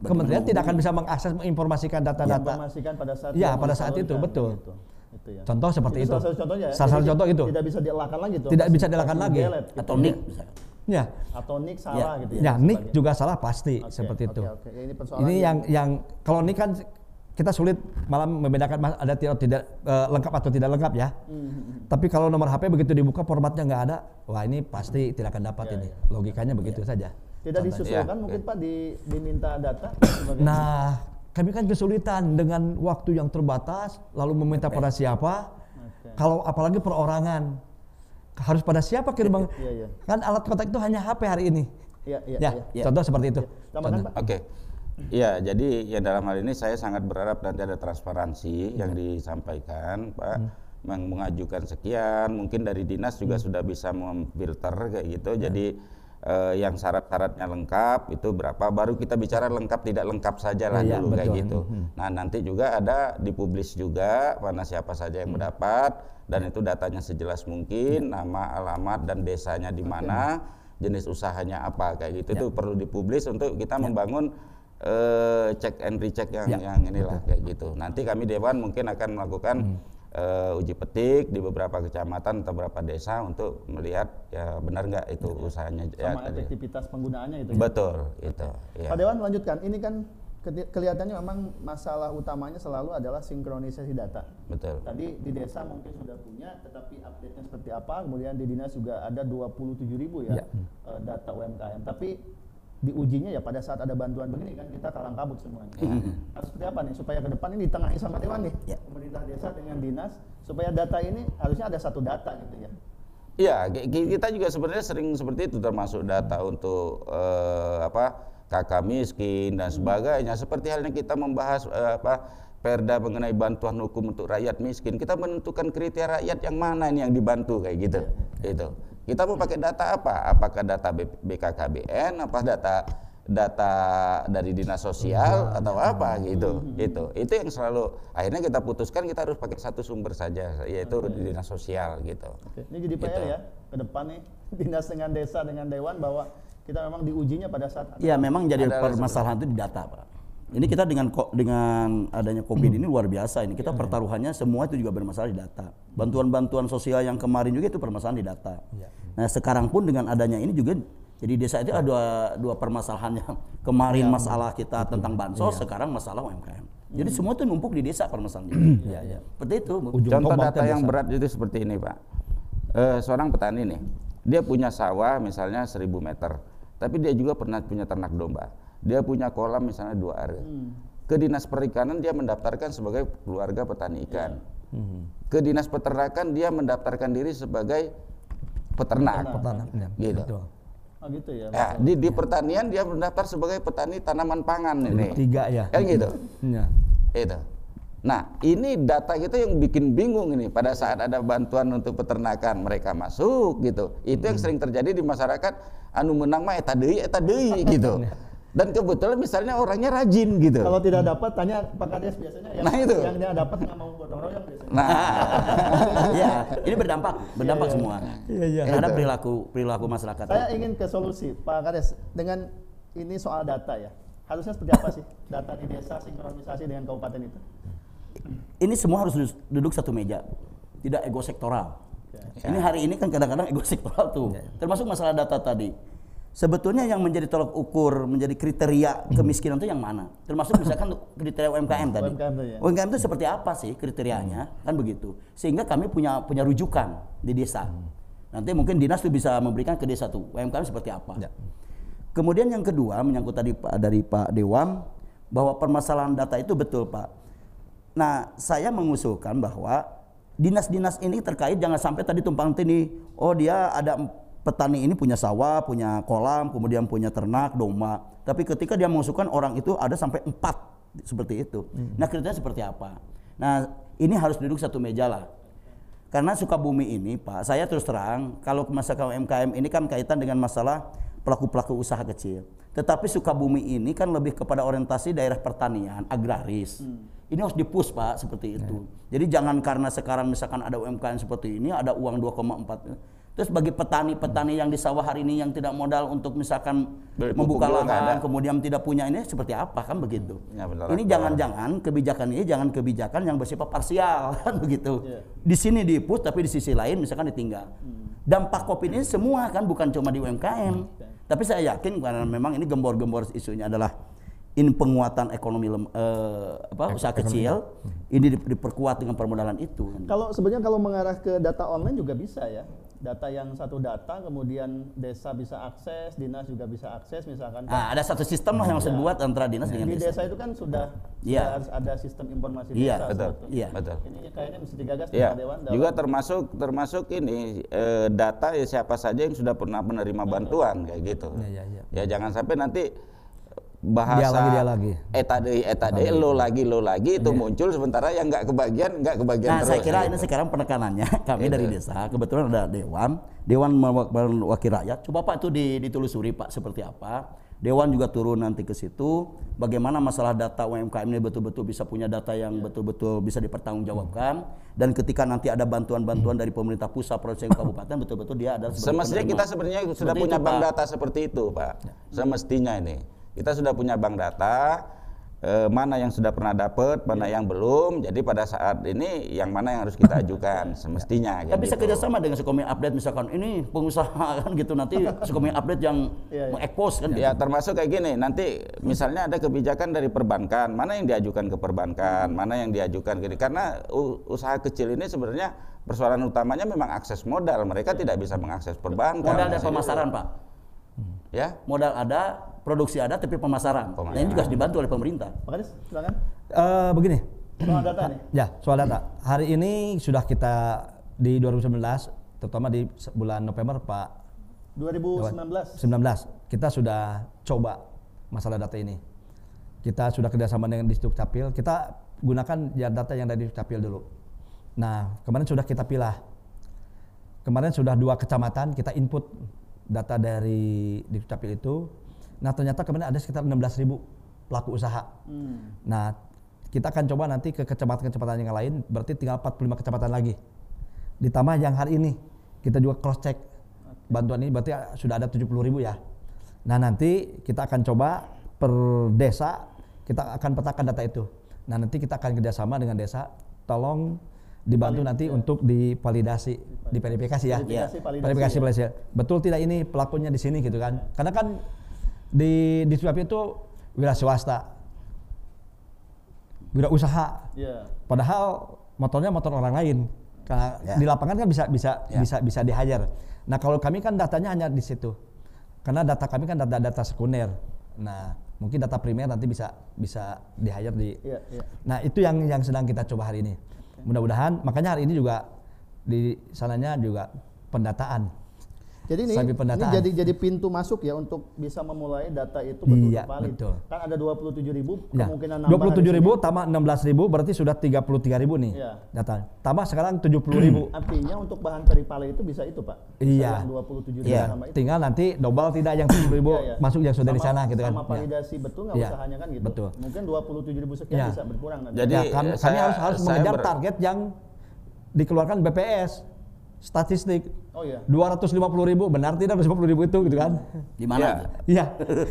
kementerian tidak akan bisa mengakses menginformasikan data-data. Informasikan pada saat Ya, pada saat itu, mensalurkan, betul. Gitu. Itu ya. Contoh seperti itu. Salah satu contohnya ya. Salah satu contoh itu. Tidak bisa dielakkan lagi tuh. Tidak bisa dielakkan lagi. delete gitu. Atau nik misalnya. Ya, Atau nick salah gitu ya. ya nick sebagainya. juga salah pasti Oke, seperti oke, itu. oke. Ya, ini persoalan Ini yang- yang yang kalau nick kan kita sulit malam membedakan ada tidak tidak eh, lengkap atau tidak lengkap ya. Hmm, Tapi kalau nomor HP begitu dibuka formatnya nggak ada, wah ini pasti tidak akan dapat Ya, ini. Logikanya begitu saja. Tidak Contohnya. disusulkan Ya, mungkin. Pak di, diminta data Nah, kami kan kesulitan dengan waktu yang terbatas, lalu meminta pada siapa? Oke. Kalau apalagi perorangan, harus pada siapa kirim bang? Iya, iya. Kan alat kontak itu hanya HP hari ini. Iya, iya, ya, iya. iya. contoh seperti itu. Pak. Oke. Iya, jadi ya dalam hal ini saya sangat berharap nanti ada transparansi yang disampaikan, Pak. Meng- Mengajukan sekian, mungkin dari dinas juga sudah bisa memfilter kayak gitu. Jadi eh, yang syarat-syaratnya lengkap itu berapa, baru kita bicara lengkap tidak lengkap saja lah Iya, dulu kayak betul. gitu. Nah nanti juga ada dipublis juga mana siapa saja yang mendapat dan itu datanya sejelas mungkin, nama, alamat dan desanya di mana, jenis usahanya apa kayak gitu. Itu perlu dipublis untuk kita membangun eh, check and recheck yang Ya, yang inilah kayak gitu. Nanti kami dewan mungkin akan melakukan eh, uji petik di beberapa kecamatan atau beberapa desa untuk melihat ya benar nggak itu usahanya ya sama tadi. efektivitas penggunaannya itu ya. Betul, itu. Ya. Pak Dewan melanjutkan, ini kan keli- kelihatannya memang masalah utamanya selalu adalah sinkronisasi data. Betul. Tadi di desa mungkin sudah punya, tetapi update-nya seperti apa? Kemudian di dinas juga ada 27 ribu ya, Ya. data UMKM. Tapi diujinya ya pada saat ada bantuan begini kan kita kalang kabut semuanya. Harus seperti apa nih supaya ke depan ini ditengahi sama Dewan nih, Ya. pemerintah desa dengan dinas supaya data ini harusnya ada satu data gitu ya. Iya, ki- ki- kita juga sebenarnya sering seperti itu termasuk data untuk eh, apa kakak miskin dan sebagainya. Seperti halnya kita membahas eh, apa perda mengenai bantuan hukum untuk rakyat miskin, kita menentukan kriteria rakyat yang mana ini yang dibantu kayak gitu. Itu. Kita mau pakai data apa? Apakah data BKKBN, apa data data dari dinas sosial atau apa? Gitu itu itu yang selalu akhirnya kita putuskan kita harus pakai satu sumber saja yaitu di dinas sosial gitu. Oke, ini jadi PR Gitu. ya ke depan nih. Dinas dengan desa dengan dewan bahwa kita memang diujinya pada saat ada Ya memang jadi permasalahan itu di data, Pak. Ini kita dengan dengan adanya Covid Hmm. ini luar biasa ini. Iya, Kita pertaruhannya semua itu juga bermasalah di data. Bantuan-bantuan sosial yang kemarin juga itu permasalahan di data. Iya. Nah, sekarang pun dengan adanya ini juga jadi desa itu ada dua, dua permasalahan yang kemarin Iya. masalah kita tentang bansos, sekarang masalah UMKM. Jadi semua itu numpuk di desa permasalahannya. Iya, iya. Seperti itu. Ujung Contoh data yang desa. berat itu seperti ini Pak. Eh, seorang petani nih, dia punya sawah misalnya 1000 meter, tapi dia juga pernah punya ternak domba. Dia punya kolam misalnya dua area. Ke dinas perikanan dia mendaftarkan sebagai keluarga petani ikan. Ke dinas peternakan dia mendaftarkan diri sebagai peternak. Peternaknya. Gitu. Betul. Oh gitu ya. Ya, di, di pertanian dia mendaftar sebagai petani tanaman pangan ini. Tiga ya. Kan gitu. Ya. Itu. Nah, ini data kita yang bikin bingung ini pada saat ada bantuan untuk peternakan mereka masuk gitu. Itu yang sering terjadi di masyarakat anu menang mah eta deui eta deui gitu. Dan kebetulan misalnya orangnya rajin gitu. Kalau tidak dapat tanya Pak Kades biasanya yang Nah, itu. yang dia dapat nggak mau gotong royong biasanya. Nah, ya, ini berdampak, berdampak semua. Iya, iya. Terhadap perilaku perilaku masyarakat. Saya ingin ke solusi Pak Kades dengan ini soal data ya. Harusnya seperti apa sih data di desa sinkronisasi dengan kabupaten itu? ini semua harus duduk- duduk satu meja, tidak ego sektoral. Ini hari ini kan kadang-kadang ego sektoral tuh, termasuk masalah data tadi. Sebetulnya yang menjadi tolak ukur, menjadi kriteria kemiskinan itu yang mana? Termasuk misalkan kriteria UMKM tadi. UMKM tuh ya. UMKM itu seperti apa sih kriterianya? Kan begitu. Sehingga kami punya punya rujukan di desa. Nanti mungkin dinas tuh bisa memberikan ke desa tuh UMKM seperti apa. Ya. Kemudian yang kedua menyangkut tadi Pak dari Pak Dewan bahwa permasalahan data itu betul Pak. Nah, saya mengusulkan bahwa dinas-dinas ini terkait jangan sampai tadi tumpang tindih. Oh, dia ada petani ini punya sawah, punya kolam, kemudian punya ternak, domba. Tapi ketika dia mengusulkan orang itu ada sampai empat seperti itu. Nah, kriteria seperti apa? Nah, ini harus duduk satu meja lah. Karena Sukabumi ini, Pak, saya terus terang, kalau masalah UMKM ini kan kaitan dengan masalah pelaku-pelaku usaha kecil. Tetapi Sukabumi ini kan lebih kepada orientasi daerah pertanian, agraris. Ini harus dipus, Pak, seperti itu. Jadi jangan karena sekarang misalkan ada UMKM seperti ini, ada uang 2,4. Terus bagi petani-petani yang di sawah hari ini yang tidak modal untuk misalkan Beli membuka lahan, kemudian tidak punya ini seperti apa kan begitu. Ya, benar. ini jangan-jangan kebijakan ini jangan kebijakan yang bersifat parsial kan begitu. Iya. Di sini dipus tapi di sisi lain misalkan ditinggal. Dampak Covid ini semua kan bukan cuma di UMKM. Tapi saya yakin karena memang ini gembor-gembor isunya adalah ini penguatan ekonomi lem- eh, apa usaha kecil ini di- diperkuat dengan permodalan itu. Kalau sebenarnya kalau mengarah ke data online juga bisa ya. Data yang satu data kemudian desa bisa akses, dinas juga bisa akses misalkan. Nah, ada satu sistem lah yang harus dibuat antara dinas dengan di desa. desa itu kan sudah, Iya. sudah harus ada sistem informasi Iya, desa. betul. sebetulnya. Iya. betul. Ini kayaknya mesti digagas Ya, Pak Dewan. dalam- juga termasuk termasuk ini eh, data ya siapa saja yang sudah pernah menerima bantuan kayak gitu. Ya, ya, ya. Ya jangan sampai nanti bahasa Dia lagi, dia lagi. eta deui eta deui lo lagi lo lagi itu muncul sementara yang nggak kebagian nggak kebagian Nah, terus. saya kira gitu. ini sekarang penekanannya kami Gitu. dari desa, kebetulan ada dewan, dewan wakil rakyat. Coba Pak itu di- ditelusuri Pak seperti apa. Dewan juga turun nanti ke situ. Bagaimana masalah data UMKM ini betul-betul bisa punya data yang betul-betul bisa dipertanggungjawabkan. Dan ketika nanti ada bantuan-bantuan dari pemerintah pusat, provinsi, kabupaten, betul-betul dia ada Semestinya penerima. kita sebenarnya sudah Seperti punya itu, bank Pak. data seperti itu, Pak. Semestinya ini. Kita sudah punya bank data eh, mana yang sudah pernah dapat, mana yang belum. Jadi pada saat ini yang mana yang harus kita ajukan semestinya. Tapi bisa gitu. kerjasama dengan Sukomi Update misalkan ini pengusaha kan gitu nanti Sukomi Update yang Iya, iya. mengekspos kan. Ya termasuk kayak gini, nanti misalnya ada kebijakan dari perbankan, mana yang diajukan ke perbankan, mana yang diajukan gini. Karena usaha kecil ini sebenarnya persoalan utamanya memang akses modal. Mereka tidak bisa mengakses perbankan. Modal dan pemasaran Pak. Ya, Modal ada, produksi ada, tapi pemasaran. Nah ini juga harus dibantu oleh pemerintah. Pak Kadis, silakan. Eh, begini, Soal data nih. ya soal data. Hari ini sudah kita di 2019, terutama di bulan November Pak 2019. 19 kita sudah coba masalah data ini. Kita sudah kerjasama dengan Capil. Kita gunakan ya data yang dari Capil dulu. Nah kemarin sudah kita pilah. Kemarin sudah dua kecamatan kita input data dari Disduk Capil itu. Nah ternyata kemarin ada sekitar 16 ribu pelaku usaha. Hmm. Nah, kita akan coba nanti ke kecamatan-kecamatan yang lain, berarti tinggal 45 kecamatan lagi. Ditambah yang hari ini, kita juga cross check bantuan ini berarti sudah ada 70 ribu ya. Nah nanti kita akan coba per desa, kita akan petakan data itu. Nah nanti kita akan kerjasama dengan desa, tolong dibantu nanti untuk divalidasi, diverifikasi ya. Verifikasi, validasi Verifikasi, ya. Betul tidak ini pelakunya di sini gitu kan? Karena kan di di Sudapi itu wira swasta, wira usaha. Iya. Padahal motornya motor orang lain. Karena Ya. di lapangan kan bisa bisa Ya. bisa bisa dihajar. Nah kalau kami kan datanya hanya di situ. Karena data kami kan data-data sekunder. Nah mungkin data primer nanti bisa bisa dihajar di. Iya, iya. Nah itu yang yang sedang kita coba hari ini. Mudah-mudahan makanya hari ini juga di sananya juga pendataan. Jadi ini, ini jadi jadi pintu masuk ya untuk bisa memulai data itu betul Iya, valid. betul. Kan ada 27 ribu Ya. kemungkinan nambah 27 hari ribu tambah 16 ribu berarti sudah 33 ribu nih Iya. data. Tambah sekarang 70 ribu. Artinya untuk bahan peripale itu bisa itu Pak. Bisa Iya. Yang 27 ribu Iya, itu. tinggal nanti double tidak yang 10 ribu Iya, iya. masuk yang sudah di Sama- sana gitu kan. Sama Ya. validasi betul nggak Iya, usahanya kan gitu. betul. Mungkin 27 ribu sekian Iya. bisa berkurang nanti. Jadi, Ya, kami, kami saya- harus harus saya mengejar ber- target yang dikeluarkan BPS statistik Oh iya. 250 ribu benar tidak 250 ribu itu gitu kan? Di mana? Ya. tuh? Iya,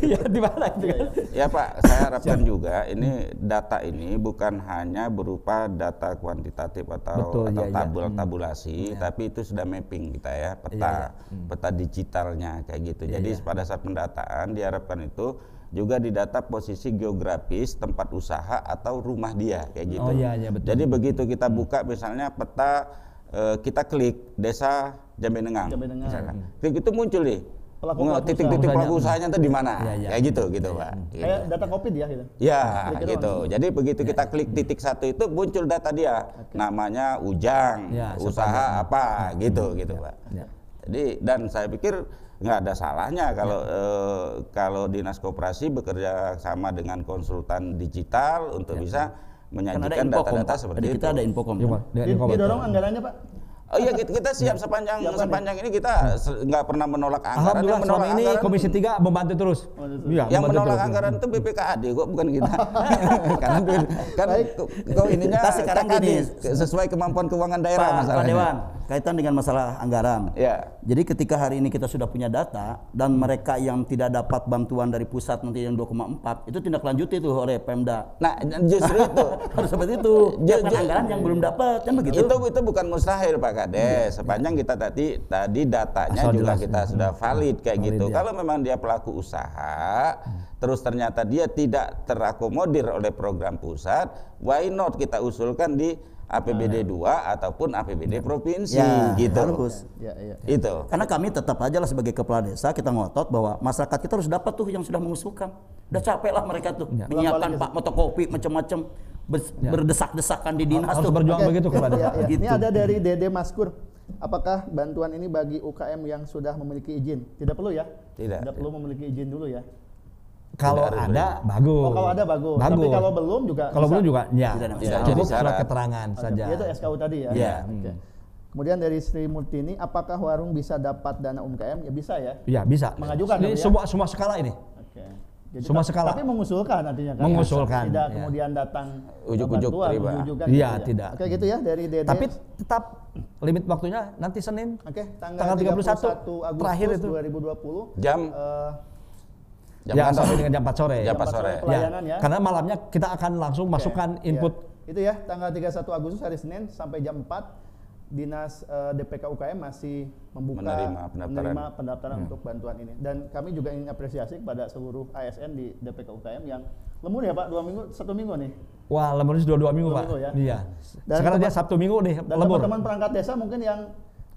iya di mana gitu kan? Ya Pak, saya harapkan juga ini data ini bukan hanya berupa data kuantitatif atau Betul, atau iya, iya. tabul Hmm. tabulasi, tapi itu sudah mapping kita ya peta Iya, iya. Hmm. peta digitalnya kayak gitu. Iya, Jadi iya. pada saat pendataan diharapkan itu juga didata posisi geografis tempat usaha atau rumah dia kayak gitu. Oh, iya, iya, betul. Jadi begitu kita buka misalnya peta eh, kita klik desa Jambenengang, Jambenengang. misalkan. Klik itu muncul nih. Pelaku-pelaku titik-titik pelaku usahanya itu di mana? Iya, iya. Kayak gitu gitu, Pak. Gitu. Kayak data covid ya gitu. Ya, Klik-klik gitu. langsung. Jadi begitu kita klik titik satu itu muncul data dia, namanya Ujang, Ya, usaha apa, gitu, gitu, Pak. Ya. Jadi dan saya pikir nggak ada salahnya kalau eh, kalau dinas koperasi bekerja sama dengan konsultan digital untuk bisa Kan ada menyajikan data-data seperti Tadi itu. kita ada Infocom. Kan? Pak. Di- Didorong anggarannya Pak. Oh iya kita, siap sepanjang Siap, Pak, sepanjang ini kita nggak pernah menolak anggaran. Alhamdulillah Yang menolak selama ini anggaran- Komisi 3 membantu terus. Membantu Iya, yang membantu menolak terus. anggaran itu BPKAD kok bukan kita. Karena kan kok- ininya Kita sekarang kan gini. di- sesuai kemampuan keuangan daerah Pak, Pak. Dewan, kaitan dengan masalah anggaran. Ya. Jadi ketika hari ini kita sudah punya data dan mereka yang tidak dapat bantuan dari pusat nanti yang 2,4 itu tindak lanjuti tuh oleh Pemda. Nah, justru itu Harus seperti itu. Ja- Jangan ja- anggaran yang belum dapat kan begitu. itu itu bukan mustahil Pak Kades. Sepanjang kita tadi tadi datanya Asal juga jelas. kita sudah valid kayak Valid, gitu. ya. Kalau memang dia pelaku usaha, terus ternyata dia tidak terakomodir oleh program pusat, why not kita usulkan di APBD 2 ataupun APBD provinsi Ya, gitu. harus. Ya, iya. Itu. Karena kami tetap aja lah sebagai kepala desa kita ngotot bahwa masyarakat kita harus dapat tuh yang sudah mengusulkan. Udah capek lah mereka tuh Ya. menyiapkan pak motokopi macam-macam Ya. berdesak-desakan di dinas Harus tuh. berjuang Oke. begitu kepada Ya, ya. Ini Gitu. ada dari Dede Maskur. Apakah bantuan ini bagi UKM yang sudah memiliki izin? Tidak perlu ya? Tidak. Tidak perlu memiliki izin dulu ya. Kalau Tidak harus ada bagus. Oh, kalau ada bagus. Bagus. Tapi kalau belum juga Kalau bisa. belum juga ya. Tidak ada masalah. Cukup Jadi surat keterangan Oke, saja. Itu SKU tadi ya. Iya. Oke. Kemudian dari Sri Murtini, apakah warung bisa dapat dana UMKM? Ya bisa ya. Iya, bisa. Mengajukan Ini ya? semua semua skala ini. Oke. Jadi Semua ta- skala. Tapi mengusulkan artinya kan. Mengusulkan, Tidak ya. kemudian datang Ujuk-ujuk terima. ujuk-ujukan Iya, gitu ya. tidak. Oke gitu ya dari Dede. Tapi tetap limit waktunya nanti Senin. Oke, tanggal, Tanggal 31 Agustus terakhir itu. 2020. Jam eh, Jam ya sampai dengan jam 4 sore. Jam 4 sore. Pelayanan ya. Karena malamnya kita akan langsung masukkan Oke, input ya. Itu ya, tanggal 31 Agustus hari Senin sampai jam 4 Dinas eh, DPK UKM masih membuka Menerima pendaftaran. menerima pendaftaran untuk bantuan ini. Dan kami juga ingin apresiasi kepada seluruh ASN di DPK UKM yang lembur ya Pak, dua minggu, satu minggu nih. Wah, lemburnya sudah dua minggu, Dua Pak. minggu ya. Iya. Dan Sekarang teman- dia Sabtu Minggu nih, Dan lembur. teman-teman perangkat desa mungkin yang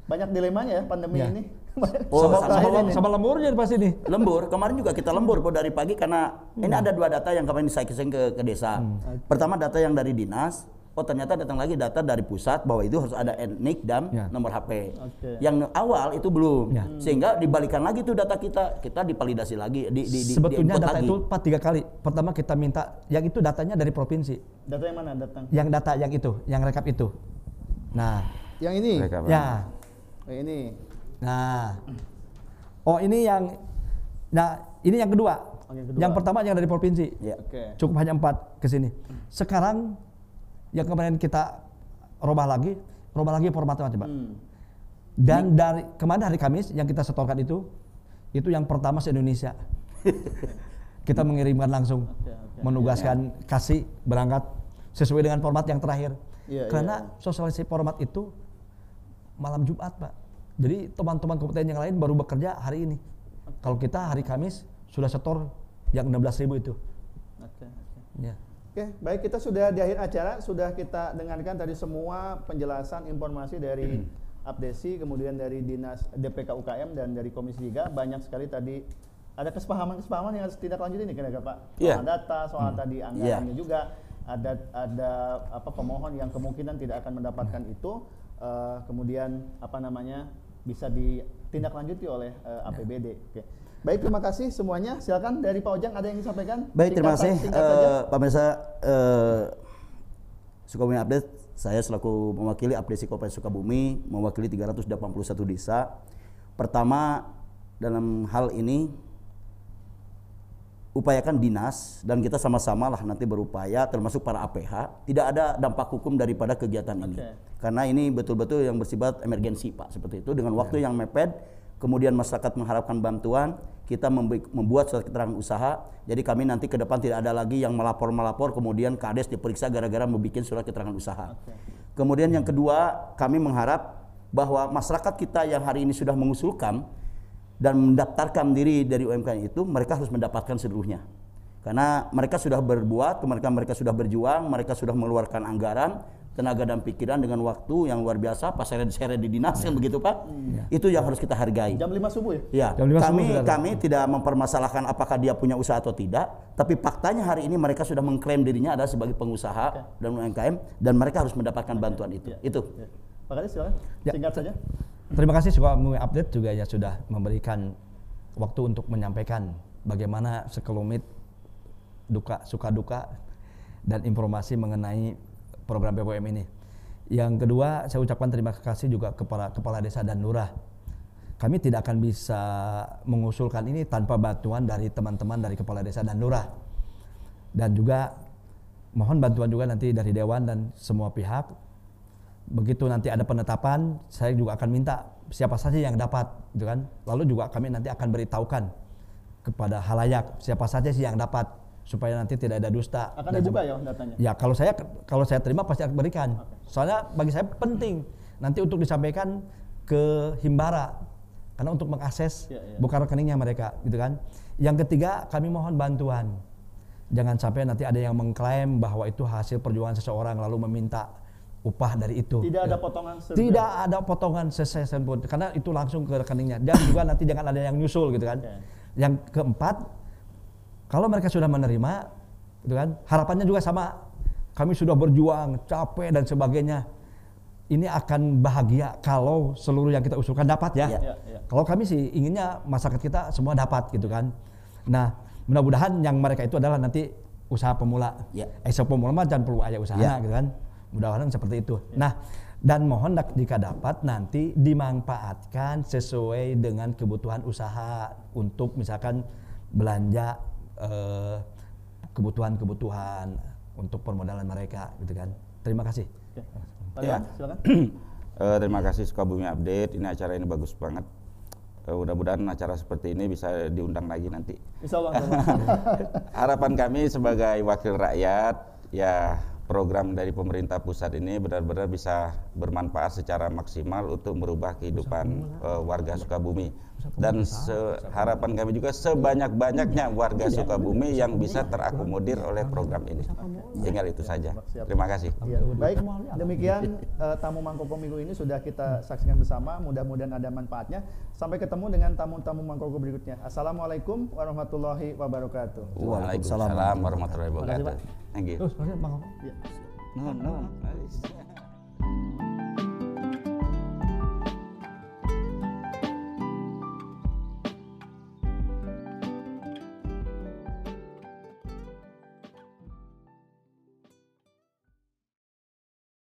banyak dilemanya ya pandemi Ya. ini. Oh, sama, sama- sama, sama lemburnya pasti nih. Lembur, kemarin juga kita lembur kok dari pagi karena ini ada dua data yang kemarin saya kisahkan ke, ke desa. Pertama data yang dari dinas, oh ternyata datang lagi data dari pusat bahwa itu harus ada NIK dan Ya. nomor HP. Oke. Yang awal itu belum, Ya. sehingga dibalikan lagi tuh data kita, kita dipalidasi lagi, di, di, di, Sebetulnya di-input data lagi. itu Pak tiga kali. Pertama kita minta, yang itu datanya dari provinsi. Data yang mana datang? Yang data yang itu, yang rekap itu. Nah, Yang ini. Mereka, Pak. ya. Oh, ini. Nah, oh ini yang, nah ini yang kedua. Oh, yang kedua. Yang pertama yang dari provinsi. Ya. Oke. Cukup hanya empat ke sini. Sekarang yang kemarin kita robah lagi, robah lagi formatnya coba. Hmm. Dan dari kemarin hari Kamis yang kita setorkan itu, itu yang pertama se Indonesia. kita mengirimkan langsung, Oke, oke. menugaskan kasih berangkat sesuai dengan format yang terakhir. Iya, Karena iya. sosialisasi format itu malam Jumat, Pak. Jadi teman-teman kompeten yang lain baru bekerja hari ini. Kalau kita hari Kamis sudah setor yang 16.000 itu. Oke, oke. Ya. Oke, baik kita sudah di akhir acara sudah kita dengarkan tadi semua penjelasan informasi dari Abdesi, kemudian dari Dinas DPK UKM dan dari Komisi 3 banyak sekali tadi ada kesepahaman-kesepahaman yang harus tidak lanjut ini kira-kira Pak. Soal Iya. data, soal tadi anggarannya juga ada ada apa pemohon yang kemungkinan tidak akan mendapatkan itu eh, kemudian apa namanya bisa ditindaklanjuti oleh eh, APBD. Oke. Baik, terima kasih semuanya. Silakan dari Pak Ojang ada yang ingin disampaikan? Baik, terima kasih. Saja. Eh, Pak Mirsa, eh, Sukabumi Update, saya selaku mewakili Abdesi Kabupaten Sukabumi, mewakili 381 desa. Pertama, dalam hal ini, upayakan dinas dan kita sama-sama lah nanti berupaya termasuk para APH tidak ada dampak hukum daripada kegiatan ini Oke. karena ini betul-betul yang bersifat emergensi Pak seperti itu dengan waktu yang mepet kemudian masyarakat mengharapkan bantuan kita membu- membuat surat keterangan usaha. Jadi kami nanti ke depan tidak ada lagi yang melapor-melapor kemudian kades diperiksa gara-gara membuat surat keterangan usaha. Kemudian yang kedua kami mengharap bahwa masyarakat kita yang hari ini sudah mengusulkan dan mendaftarkan diri dari UMKM itu mereka harus mendapatkan seluruhnya. Karena mereka sudah berbuat mereka mereka sudah berjuang mereka sudah mengeluarkan anggaran tenaga dan pikiran dengan waktu yang luar biasa pas saya di dinas kan begitu pak itu yang harus kita hargai Jam 5 subuh ya? Ya, Jam lima subuh kami ada. kami tidak mempermasalahkan apakah dia punya usaha atau tidak, tapi faktanya hari ini mereka sudah mengklaim dirinya adalah sebagai pengusaha dan UMKM dan mereka harus mendapatkan bantuan itu. Itu. Ya. Pak Kadis silakan. Ya. Singkat saja. Terima kasih Sukabumi Update juga ya sudah memberikan waktu untuk menyampaikan bagaimana sekelumit duka suka duka dan informasi mengenai program BPOM ini. Yang kedua, saya ucapkan terima kasih juga kepada kepala desa dan lurah. Kami tidak akan bisa mengusulkan ini tanpa bantuan dari teman-teman dari kepala desa dan lurah. Dan juga mohon bantuan juga nanti dari dewan dan semua pihak begitu nanti ada penetapan saya juga akan minta siapa saja yang dapat gitu kan lalu juga kami nanti akan beritahukan kepada halayak siapa saja sih yang dapat supaya nanti tidak ada dusta Akan Dan dibuka ya datanya. ya kalau saya kalau saya terima pasti akan berikan soalnya bagi saya penting nanti untuk disampaikan ke himbara karena untuk mengakses Ya, ya. bukan rekeningnya mereka gitu kan yang ketiga kami mohon bantuan jangan sampai nanti ada yang mengklaim bahwa itu hasil perjuangan seseorang lalu meminta upah dari itu Tidak ada Ya. potongan serupiah. tidak ada potongan sesen pun karena itu langsung ke rekeningnya dan juga nanti jangan ada yang nyusul gitu kan Oke. yang keempat kalau mereka sudah menerima gitu kan harapannya juga sama kami sudah berjuang capek dan sebagainya ini akan bahagia kalau seluruh yang kita usulkan dapat ya. Ya. Ya, ya. Kalau kami sih inginnya masyarakat kita semua dapat gitu kan. Nah, mudah-mudahan yang mereka itu adalah nanti usaha pemula. Ya. Eh, usaha pemula mah jangan perlu ayah usaha Ya. gitu kan. Mudah-mudahan seperti itu. Nah, dan mohon jika dapat nanti dimanfaatkan sesuai dengan kebutuhan usaha untuk misalkan belanja kebutuhan-kebutuhan untuk permodalan mereka gitu kan. Terima kasih. Pak Ya. Dewan, silakan. Eh, terima kasih Sukabumi Update. Ini acara ini bagus banget. Eh, mudah-mudahan acara seperti ini bisa diundang lagi nanti. Insya Allah. Harapan kami sebagai wakil rakyat, ya program dari pemerintah pusat ini benar-benar bisa bermanfaat secara maksimal untuk merubah kehidupan eh, warga Sukabumi. Dan harapan kami juga sebanyak-banyaknya warga Sukabumi yang bisa terakomodir oleh program ini. Tinggal itu saja. Terima kasih. Ya, baik, demikian eh, tamu Mangkoko minggu ini sudah kita saksikan bersama. Mudah-mudahan ada manfaatnya. Sampai ketemu dengan tamu-tamu Mangkoko berikutnya. Assalamualaikum warahmatullahi wabarakatuh. Waalaikumsalam warahmatullahi wabarakatuh. Thank you. Terus, Bang Koko. Ya. No, no.